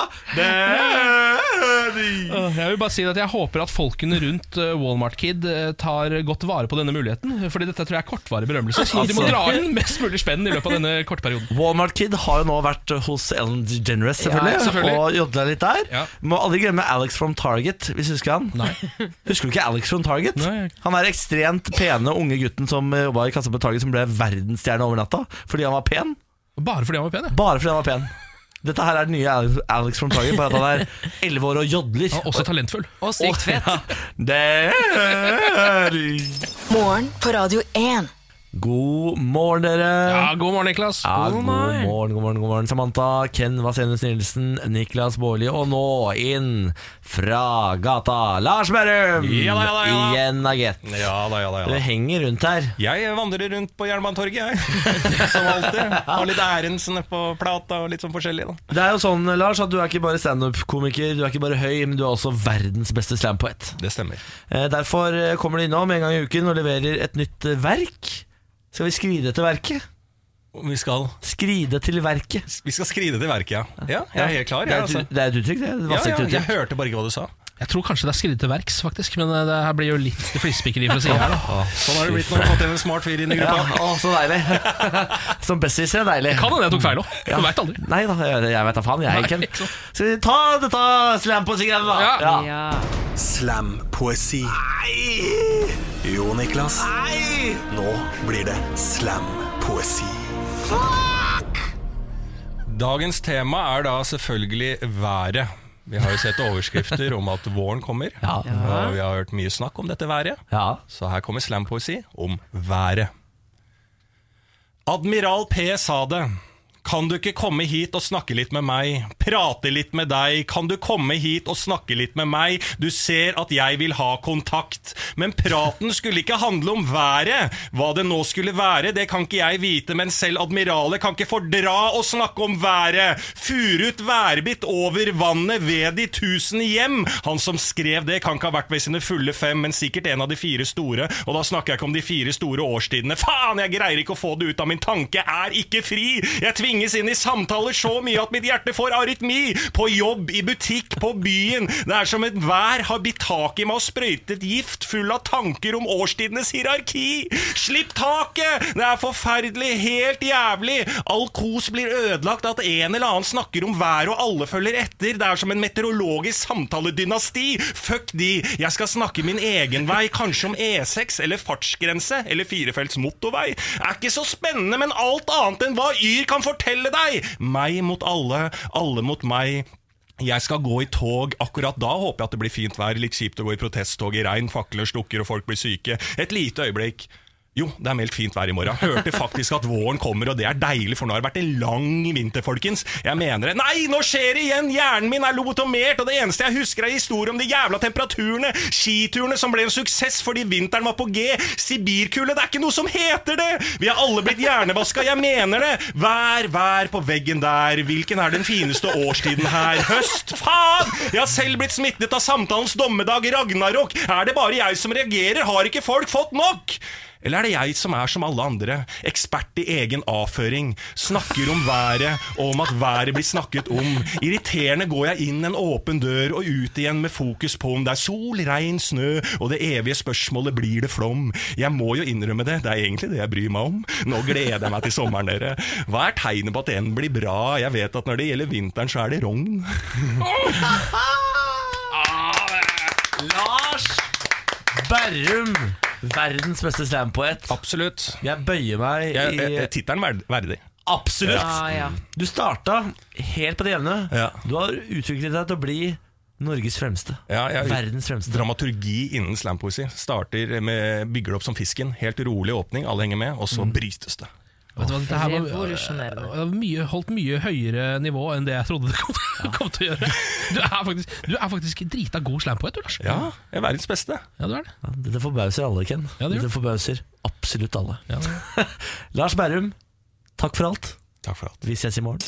Jeg vil bare si at jeg håper at folkene rundt eh, Walmart Kid eh, tar godt vare på denne muligheten. Fordi dette tror jeg er kortvarig berømmelse. Så de må Altså. dra inn mest mulig spenn i løpet av denne korte perioden. Walmart Kid har jo nå vært hos Ellen DeGeneres selvfølgelig, Ja, selvfølgelig. og jodla litt der. Ja. Må aldri glemme Alex from Target, hvis du husker han. Nei. Husker du ikke Alex from Target? Nei. Han er ekstremt pene unge gutten som jobba i kassa på Target, som ble verdensstjerne over natta fordi han var pen. Bare fordi han var pen, ja. Bare fordi han var pen. Dette her er den nye Alex, from Target, bare at han er 11 år og jodler. Er også talentfull. Og sykt fet. Det er Morgen på Radio 1. God morgen, dere. Ja, God morgen, Niklas. Ja, God morgen. God morgen, god morgen, god morgen Samantha, Ken Vasenus Nilsen, Niklas Baarli Og nå inn fra gata Lars Berrum Ja da, ja da, ja da. Igjen, Agett Ja da, ja da, ja da. henger rundt her Jeg vandrer rundt på Jernbanetorget, jeg. Som alltid. Har litt ærends på plata og litt sånn forskjellig. da Det er jo sånn, Lars, at du er ikke bare stand-up-komiker Du er ikke bare høy, men du er også verdens beste slam-poet Det stemmer. eh, Derfor kommer du innom en gang i uken og leverer et nytt verk Skal vi skride til verket? Vi skal, Skride til verket vi skal skride til verket, ja. Ja, jeg er helt klar. det, er altså. et, det er et uttrykk, det er et ja, vassekt ja, jeg hørte bare ikke hva du sa. Jeg tror kanskje det er skrevet til verks, faktisk. Men eh, det her blir jo litt flisespikkeri fra sida her. da Sånn har det blitt når du har fått en smart fyr inn i Ja, gruppa. å, så deilig Som bestis er deilig Kan hende jeg tok feil òg. Ja. Du veit aldri. Nei da, jeg, jeg vet da faen, jeg er ikke. Skal vi ta dette slam-poesi-greiene, da? Ja. Ja. Slampoesi. Jo, Niklas. Nei! Nå blir det slampoesi. Dagens tema er da selvfølgelig været. Vi har jo sett overskrifter om at våren kommer, Ja. og vi har hørt mye snakk om dette været. Ja. Så her kommer slampoesi om været. Admiral P sa det. Kan du ikke komme hit og snakke litt med meg? Prate litt med deg? Kan du komme hit og snakke litt med meg? Du ser at jeg vil ha kontakt. Men praten skulle ikke handle om været. Hva det nå skulle være, det kan ikke jeg vite, men selv admiralet kan ikke fordra å snakke om været. Furut værbitt over vannet ved de tusen hjem. Han som skrev det, kan ikke ha vært ved sine fulle fem, men sikkert en av de fire store. Og da snakker jeg ikke om de fire store årstidene. Faen, jeg greier ikke å få det ut av min tanke. Er ikke fri. Jeg tvinges inn i samtaler så mye at mitt hjerte får arytmi. På jobb, i butikk, på byen. Det er som enhver har bitt tak i meg og sprøytet gift, full av tanker om årstidenes hierarki. Slipp taket! Det er forferdelig, helt jævlig. All kos blir ødelagt at en eller annen snakker om været og alle følger etter. Det er som en meteorologisk samtaledynasti. Fuck de. Jeg skal snakke min egen vei, kanskje om E6 eller fartsgrense eller firefelts motorvei. Er ikke så spennende, men alt annet enn hva Yr kan fortelle deg. Meg mot alle, alle mot meg. Jeg skal gå i tog. Akkurat da håper jeg at det blir fint vær. Litt kjipt å gå i protesttog i regn, fakler slukker og folk blir syke. Et lite øyeblikk. Jo, det er meldt fint vær i morgen. Hørte faktisk at våren kommer, og det er deilig, for nå har det vært en lang vinter, folkens. Jeg mener det. Nei, nå skjer det igjen! Hjernen min er lobotomert, og det eneste jeg husker, er historien om de jævla temperaturene. Skiturene som ble en suksess fordi vinteren var på G. Sibirkulde, det er ikke noe som heter det! Vi er alle blitt hjernevaska, jeg mener det! Vær, vær på veggen der. Hvilken er den fineste årstiden her? Høst? Faen! Jeg har selv blitt smittet av samtalens dommedag Ragnarok. Er det bare jeg som reagerer? Har ikke folk fått nok? Eller er det jeg som er som alle andre, ekspert i egen avføring, snakker om været og om at været blir snakket om. Irriterende går jeg inn en åpen dør og ut igjen med fokus på om det er sol, regn, snø, og det evige spørsmålet blir det flom. Jeg må jo innrømme det, det er egentlig det jeg bryr meg om. Nå gleder jeg meg til sommeren, dere. Hva er tegnet på at den blir bra? Jeg vet at når det gjelder vinteren, så er det rogn. Lars Berrum, verdens beste slampoet. Absolutt. Jeg bøyer meg Jeg- i jeg- Tittelen verd- verdig. Absolutt. Ja, ja. Du starta helt på det jevne. Ja. Du har utviklet deg til å bli Norges fremste. Ja, ja, Verdens fremste. Dramaturgi innen slampoesi. Starter med bygger det opp som fisken. Helt rolig åpning, alle henger med, og så brytes det. Vet du hva, dette her var, var mye, holdt mye høyere nivå enn det jeg trodde det kom, kom til å gjøre. Du er faktisk, du er faktisk drita god slampoet, du, Lars. Ja, jeg er verdens beste. Ja, du er det. Ja, Dette forbauser alle, Ken. Ja, det Dette forbauser absolutt alle. Ja. Lars Berrum, takk for alt. Takk for alt. Vi ses i morgen.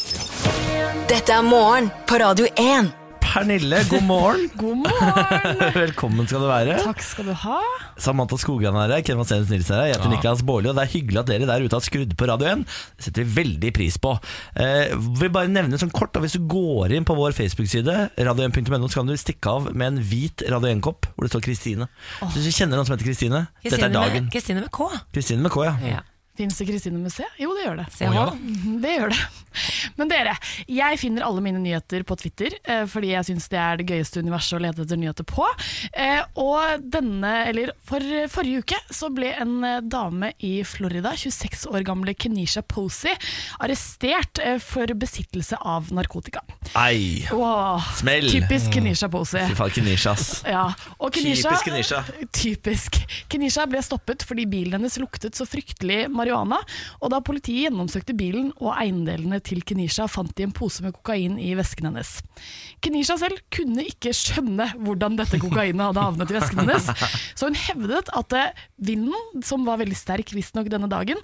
Dette er morgen på Radio 1. Pernille, god morgen. God morgen! Velkommen skal du være. Takk skal du ha. Samantha Skogran er her, Ken Vasenus Nils er her, jeg heter Niklas Baarli, og det er hyggelig at dere der ute har skrudd på Radio 1. Det setter vi veldig pris på. Eh, vil bare nevne sånn kort, da, Hvis du går inn på vår Facebook-side, radio1.no, så kan du stikke av med en hvit Radio 1-kopp hvor det står Kristine. Så Hvis du kjenner noen som heter Kristine, dette er dagen. Kristine med K. Kristine med K, ja. Ja. Fins det Kristine museet? Jo, det gjør det. Her. Mhm, Det gjør det. Men dere, jeg finner alle mine nyheter på Twitter, eh, fordi jeg syns det er det gøyeste universet å lete etter nyheter på. Eh, og denne, eller for forrige uke, så ble en eh, dame i Florida, 26 år gamle Kenisha Posey, arrestert for besittelse av narkotika. Ei, Wow, Smell. Typisk Kenisha Posey. fy faen, Kenishas. Ja, Kenisha, Typisk Kenisha. Typisk. Kenisha ble stoppet fordi bilen hennes luktet så fryktelig marihuana, og da politiet gjennomsøkte bilen og eiendelene til Kenisha, fant de en pose med kokain i vesken hennes. Kenisha selv kunne ikke skjønne hvordan dette kokainet hadde havnet i vesken hennes, så hun hevdet at eh, vinden, som var veldig sterk visstnok denne dagen,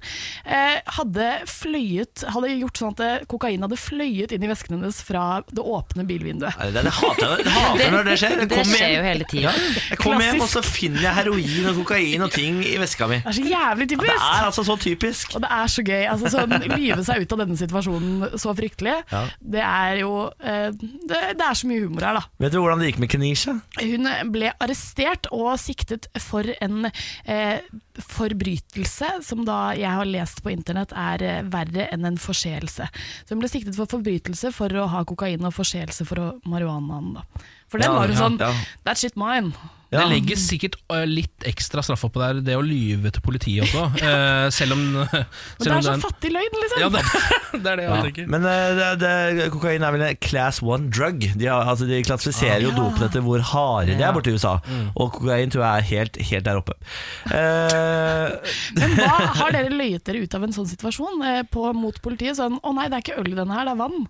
eh, hadde fløyet, hadde gjort sånn at eh, kokain hadde fløyet inn i vesken hennes fra det åpne bilvinduet. Det, det hater jeg hater når det skjer. Jeg Det skjer hjem- jo hele tida. Jeg kommer hjem, og så finner jeg heroin og kokain og ting i veska mi. Det er så jævlig Det er altså så typisk. Og det er så gøy. Altså, sånn, lyve seg ut av denne situasjonen så fryktelig, Ja. det er jo eh, det, det er så mye humor her, da. Vet du hvordan det gikk med Kenisha? Hun ble arrestert og siktet for en eh, forbrytelse som da jeg har lest på internett er eh, verre enn en forseelse. Så hun ble siktet for forbrytelse for å ha kokain og forseelse for marihuanaen. da. For den Ja, var jo ja, sånn ja. That shit mine. Ja. Det legger sikkert litt ekstra straff oppå der, det å lyve til politiet også. eh, selv om Men det selv er så fattig løgn, liksom. Ja, det, det er det jeg tenker. Men eh, det, det, kokain er vel en class one drug. De, har, altså, de klassifiserer jo Ah. dopene etter hvor harde de er borte i USA. Mm. Og kokain tror jeg er helt, helt der oppe. Eh, Men hva har dere løyet dere ut av en sånn situasjon på, mot politiet? Sånn, å nei, det er ikke øl i denne her, det er vann.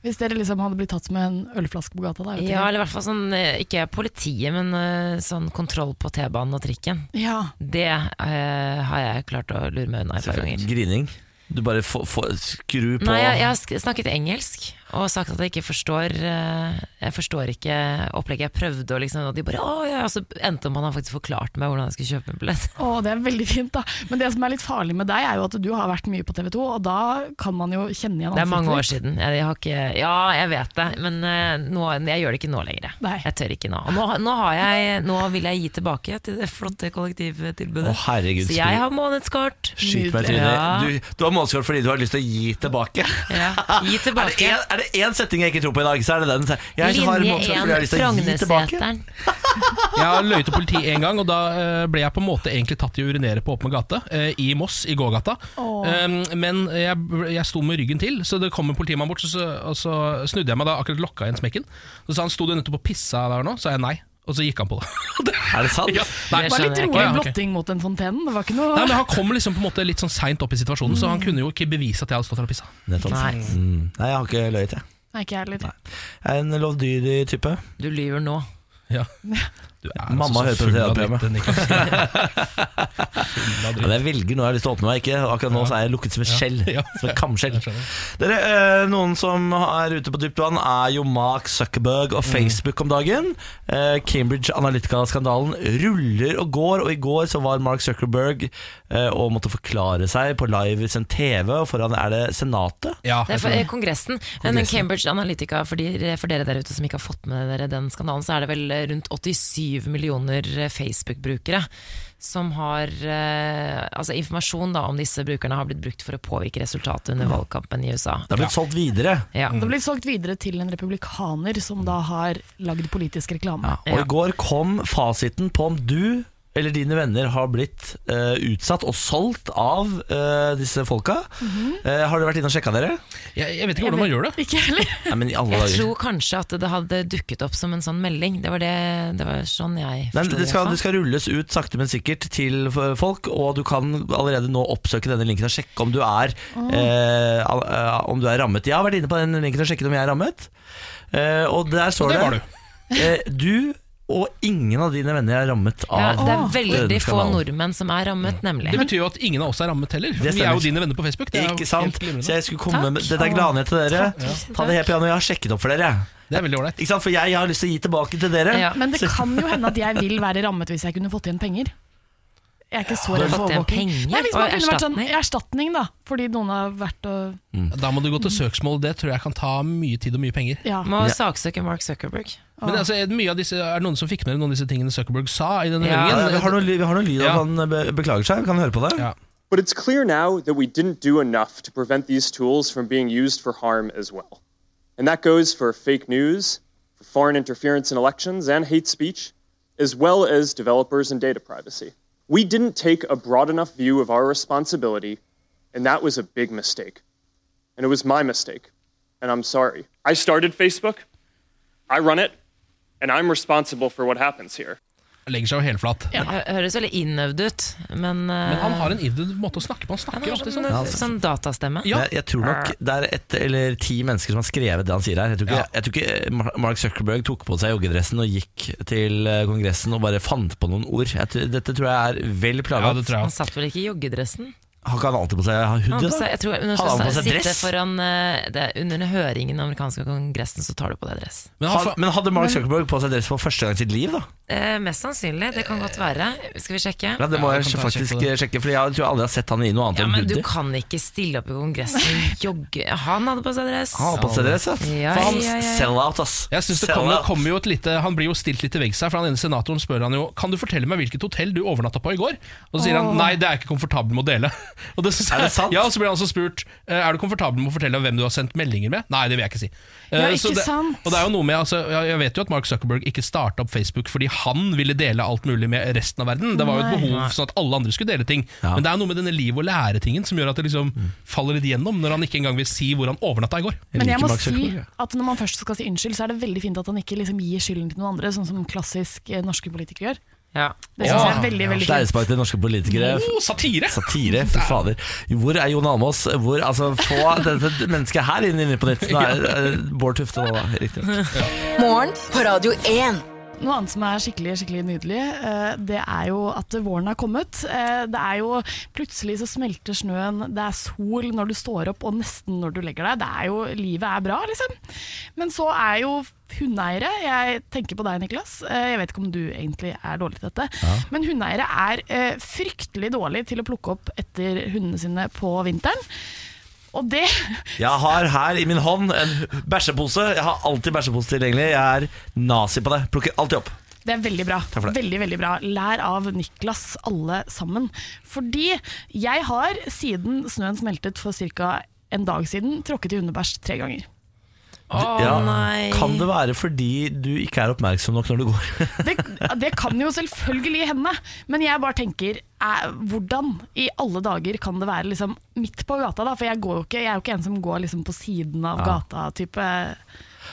Hvis dere liksom hadde blitt tatt med en ølflaske på gata. Da, Ja, eller i hvert fall sånn, eh, ikke politiet, men eh, sånn kontroll på T-banen og trikken. ja. Det eh, har jeg klart å lure meg unna et par ganger. grining. Du bare får, skru på Nei, jeg, jeg har snakket engelsk og sagt at jeg ikke forstår eh, Jeg forstår ikke opplegget. Jeg prøvde, og, liksom, og de bare Å ja, og så endte man har faktisk forklart meg hvordan jeg skulle kjøpe en billett. Å, det er veldig fint, da. Men det som er litt farlig med deg, er jo at du har vært mye på TV 2, og da kan man jo kjenne igjen Det er mange år siden. Jeg, jeg har ikke, ja, jeg vet det, men eh, nå, jeg gjør det ikke nå lenger. Nei. Jeg tør ikke nå. Og nå, nå, har jeg, nå vil jeg gi tilbake til det flotte kollektivtilbudet. Å, herregud, Så jeg har månedskort. Skyt meg i trynet. Ja. Du, du har månedskort fordi du har lyst til å gi tilbake. Ja, gi tilbake. Er det, er en, er det én setting jeg ikke tror på i dag, så er det den. Jeg har Linje månedskort fordi jeg har 1, lyst til å gi tilbake. Frognerseteren. Jeg har løyet til politiet en gang, og da eh, ble jeg på en måte egentlig tatt i å urinere på åpen gate eh, i Moss, i gågata. Um, men jeg, jeg sto med ryggen til, så det kom en politimann bort, så, så, og så snudde jeg meg da akkurat lokka igjen smekken. Så sa han sto du nettopp og pissa der nå? Så sa jeg nei, og så gikk han på det. Er det sant? Ja, nei, Det var litt rolig blotting mot den fontenen. Det var ikke noe Nei, men Han kom liksom på en måte litt sånn seint opp i situasjonen, så han kunne jo ikke bevise at jeg hadde stått der og pissa. Nei. Mm. Nei, jeg har ikke løyet, jeg. Nei, ikke jeg heller. Jeg er en lovdydig type. Du lyver nå. Ja. Du er Mamma hører altså på full det av programmet. dritt, Niklas. Full av dritt. Men jeg velger noe jeg har lyst til å åpne meg. Ikke Akkurat nå så er jeg lukket som et skjell. Ja. Som et kamskjell. Dere, eh, Noen som er ute på dypt vann, er jo Mark Zuckerberg og Facebook om dagen. Eh, Cambridge Analytica-skandalen ruller og går, og i går så var Mark Zuckerberg eh, og måtte forklare seg på live sendt TV, og foran er det Senatet. Ja, Det er for, eh, kongressen. Men Cambridge Analytica, for, de, for dere der ute som ikke har fått med dere den skandalen, så er det vel rundt 87 millioner eh, Facebook-brukere som har eh, Altså informasjon da om disse brukerne har blitt brukt for å påvirke resultatet under valgkampen i USA. Det har blitt solgt videre. Ja. Det blitt solgt videre til en republikaner som da har lagd politisk reklame. Og i går kom fasiten på om du eller dine venner har blitt uh, utsatt og solgt av uh, disse folka. Eh, har dere vært inne og sjekka dere? Jeg, jeg vet ikke hvordan man gjør det. Ikke heller. Nei, men i alle Jeg dager tror kanskje at det hadde dukket opp som en sånn melding. Det var, det, det var sånn jeg forsto det, skal, det skal rulles ut sakte, men sikkert til folk, og du kan allerede nå oppsøke denne linken og sjekke om du er, oh. eh, om du er rammet. Jeg har vært inne på den linken og sjekket om jeg er rammet, eh, og der står det det, var du. eh, du og ingen av dine venner er rammet av ja, Det er veldig få nordmenn som er rammet, nemlig. Det betyr jo at ingen av oss er rammet heller. Vi er jo dine venner på Facebook. Det er Ikke sant? Så jeg skulle komme Takk. med Dette er gladnyhet til dere. Ta det helt piano, jeg har sjekket opp for dere. Det er veldig ålreit. Ikke sant? For jeg har lyst til å gi tilbake til dere. Ja. Men det kan jo hende at jeg vil være rammet hvis jeg kunne fått igjen penger. Jeg er ikke så redd for overvåking. Nei, hvis man kunne vært sånn erstatning? da. Fordi noen har vært og Da må du gå til søksmål. Det tror jeg kan ta mye tid og mye penger. Ja. Må saksøke Mark Zuckerberg. Men altså, er det mye av disse, er det noen som fikk med noen av disse tingene Zuckerberg sa i denne Ja. Ja, høringen? vi har noe, vi har noe lyd av Ja. han be- beklager seg. Vi kan høre på det. Ja. But it's clear now that we didn't do enough to prevent these tools from being used for harm as well. And that goes for fake news, for foreign interference in elections, and hate speech, as well as developers and data privacy. We didn't take a broad enough view of our responsibility, and that was a big mistake. And it was my mistake, and I'm sorry. I started Facebook, I run it, and I'm responsible for what happens here. Legger seg jo helflat. Ja, Høres veldig innøvd ut, men, Men han eh, har en innøvd måte å snakke på. Han snakker alltid sånn, sånn. sånn datastemme. Ja. Jeg, jeg tror nok det er ett eller ti mennesker som har skrevet det han sier her. Jeg tror ikke, jeg tror ikke Mark Zuckerberg tok på seg joggedressen og gikk til eh, Kongressen og bare fant på noen ord. Jeg, tror- dette tror jeg er vel Ja, plaga. det Han satt vel ikke i joggedressen? Har ikke han alltid på seg Han hoodie? har på seg, jeg tror, når du Hadde han på skal seg sitte dress? foran eh, det, Under høringen i den amerikanske kongressen, så tar du på deg dress. Men han, Han, men hadde Mark Zuckerberg på seg dress for første gang i sitt liv, da? Eh, mest sannsynlig, det kan godt være. Skal vi sjekke? Ja, Det må Ja, jeg jeg faktisk sjekke sjekke, for jeg tror jeg aldri har sett han i noe annet Ja, enn men du kan ikke stille opp i kongressen og jogge... Han hadde på seg dress. Han hadde på seg dress, ja. Ja, For han ja, ja, ja. sell-out, ass. Jeg synes det Sell kommer, kommer jo et lite, Han blir jo stilt litt til veggs her, for han ene senatoren spør han jo Kan du fortelle meg hvilket hotell du overnatta på i går. Og så sier han nei, det er jeg ikke komfortabel med å dele. Og det Er det sant? Ja, og så blir han også spurt eh, Er du komfortabel med å fortelle hvem du har sendt meldinger med. Nei, det vil jeg ikke si. Eh, Ja, så ikke det, sant? Og det er jo noe med altså, Jeg vet jo at Mark Zuckerberg ikke starta opp Facebook fordi han ville dele alt mulig med resten av verden. Det var jo et Nei. behov sånn at alle andre skulle dele ting. Ja. Men det er noe med denne liv og lære-tingen som gjør at det liksom faller litt gjennom, når han ikke engang vil si hvor han overnatta i går. Men jeg må si at når man først skal si unnskyld, så er det veldig fint at han ikke liksom gir skylden til noen andre, sånn som klassisk eh, norske politikere gjør. Ja. Det synes jeg er veldig, veldig fint. Steinspark til norske politikere. Oh, satire! Satire, fy fader. Hvor er Jon Almaas? Hvor, altså, Få dette mennesket her inn, inn på nytt. Nå er eh, Bård Tufte nå, da. Riktig. Morgen på Radio 1. Noe annet som er skikkelig skikkelig nydelig, eh, det er jo at våren har kommet. Eh, Det er jo Plutselig så smelter snøen, det er sol når du står opp og nesten når du legger deg. Det er jo, Livet er bra, liksom. Men så er jo hundeeiere Jeg tenker på deg, Niklas. Eh, Jeg vet ikke om du egentlig er dårlig til dette. Men hundeeiere er fryktelig dårlige til å plukke opp etter hundene sine på vinteren. Og det Jeg har her i min hånd en bæsjepose. Jeg har alltid bæsjepose tilgjengelig. Jeg er nazi på det. Plukker alltid opp. Det er veldig bra. Veldig, veldig bra. Lær av Niklas, alle sammen. Fordi jeg har siden snøen smeltet for ca. en dag siden, tråkket i hundebæsj tre ganger. Å Ja, nei. Kan det være fordi du ikke er oppmerksom nok når du går? Det, det kan jo selvfølgelig hende, men jeg bare tenker eh, hvordan i alle dager kan det være liksom midt på gata? da? For jeg, går jo ikke, jeg er jo ikke en som går liksom på siden av gata-type.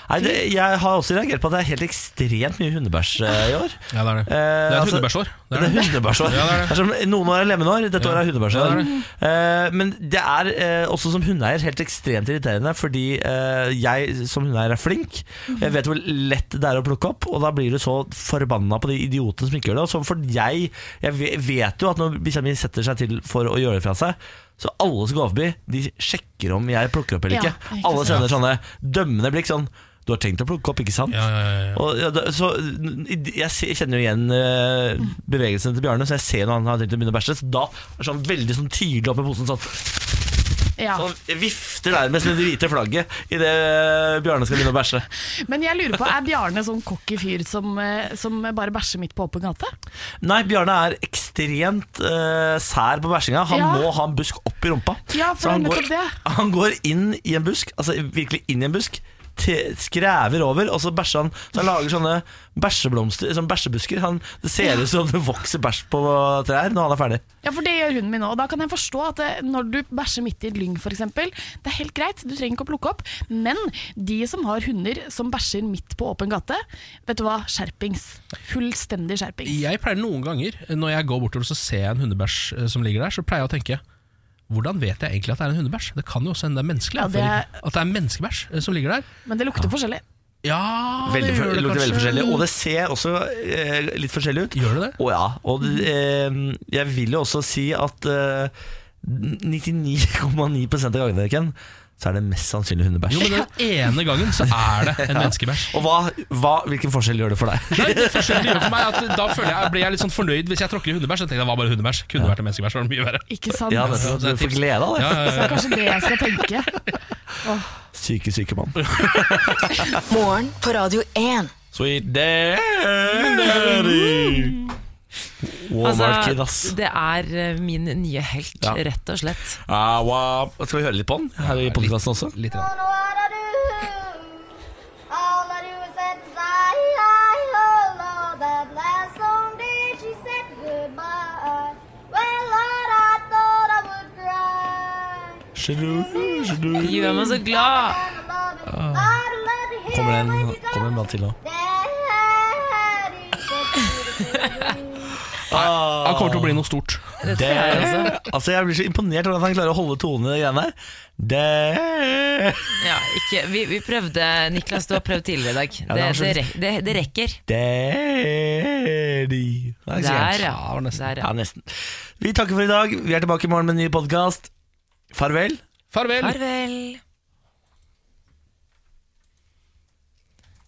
Nei, det, jeg har også reagert på at det er helt ekstremt mye hundebæsj eh, i år. Ja, det er det. Eh, Det er et altså- hundebæsjår. Det er hundebæsjår. Ja, det er det. Det er som, noen år er lemenår, dette Ja. året er hundebæsjår. Ja, det Eh, men det er også som hundeeier helt ekstremt irriterende, fordi jeg som hundeeier er flink. Jeg vet hvor lett det er å plukke opp, og da blir du så forbanna på de idiotene som ikke gjør det. Og så for jeg, jeg vet jo at når bikkja mi setter seg til for å gjøre det fra seg, så alle som går forbi, de sjekker om jeg plukker opp eller Ja, ikke. ikke Alle sender sånne dømmende blikk sånn Du har tenkt å plukke opp, ikke sant? Ja, ja, ja, ja. Og, ja, det- så, jeg kjenner jo igjen eh, bevegelsen til Bjarne, så jeg ser når han har tenkt å begynne å bæsje. Så da er det sånn veldig sånn tydelig opp i posen. Sånn, Ja. sånn vifter nærmest med det hvite flagget idet Bjarne skal begynne å bæsje. Men jeg lurer på, er Bjarne sånn cocky fyr som, eh, som bare bæsjer midt på åpen gate? Nei, Bjarne er ekstremt uh, sær på bæsjinga. Han Ja. må ha en busk opp i rumpa. Ja, for Så han går, det. han går inn i en busk, altså virkelig inn i en busk. Skræver over, og så bæsjer han. Så han lager sånne bæsjeblomster Sånne bæsjebusker. Han, det ser ut som det vokser bæsj på trær når han er ferdig. Ja, for det gjør hunden min òg. Da kan jeg forstå at det, når du bæsjer midt i et lyng f.eks., det er helt greit, du trenger ikke å plukke opp. Men de som har hunder som bæsjer midt på åpen gate, vet du hva, skjerpings. Fullstendig skjerpings. Jeg pleier noen ganger, når jeg går bortover og ser jeg en hundebæsj eh, som ligger der, så pleier jeg å tenke hvordan vet jeg egentlig at det er en hundebæsj? Det kan jo også hende det er menneskelig. Ja, det er- At det er menneskebæsj eh, som ligger der. Men det lukter forskjellig. Ja, det veldig, gjør det lukter veldig forskjellig Og det ser også eh, litt forskjellig ut. Gjør det det? Å ja. Og eh, jeg vil jo også si at eh, 99,9 av gangene Ken, så er det mest sannsynlig hundebæsj. Jo, men den ene gangen så er det en menneskebæsj. Og hva, hva, hvilken forskjell gjør det for deg? Nei, det forskjellen gjør for meg at Da føler jeg, blir jeg litt sånn fornøyd hvis jeg tråkker i hundebæsj. Jeg tenker det var bare hundebæsj. Kunne vært en menneskebæsj. var det mye verre Ikke sant? Ja, det, er du får glede av det. Ja, ja, Så det ja. er kanskje det jeg skal tenke. Syke, syke mann. Morgen på Radio 1. Sweet daddy. Walmart Kid, ass. det er eh, min nye helt, Ja. rett og slett. Ah, wow. Skal vi høre litt på den her i podkasten også? Litt I do. All I do is set I, I, oh Lord, that last song did she said goodbye. Well, Lord, I thought I would cry. Gjør meg så glad! Hear Kommer det en, kommer det en blant til nå? Daddy Han kommer til å bli noe stort. Det. Altså Jeg blir så imponert over at han klarer å holde tonen i det greiene der. Det Ja, ikke, vi, vi prøvde, Niklas, du har prøvd tidligere i dag. det Det, det, det, det rekker. Det er ikke så Der, ja. Ja, nesten. Der, Ja, ja. nesten. Vi takker for i dag. Vi er tilbake i morgen med en ny podkast. Farvel. Farvel! Farvel.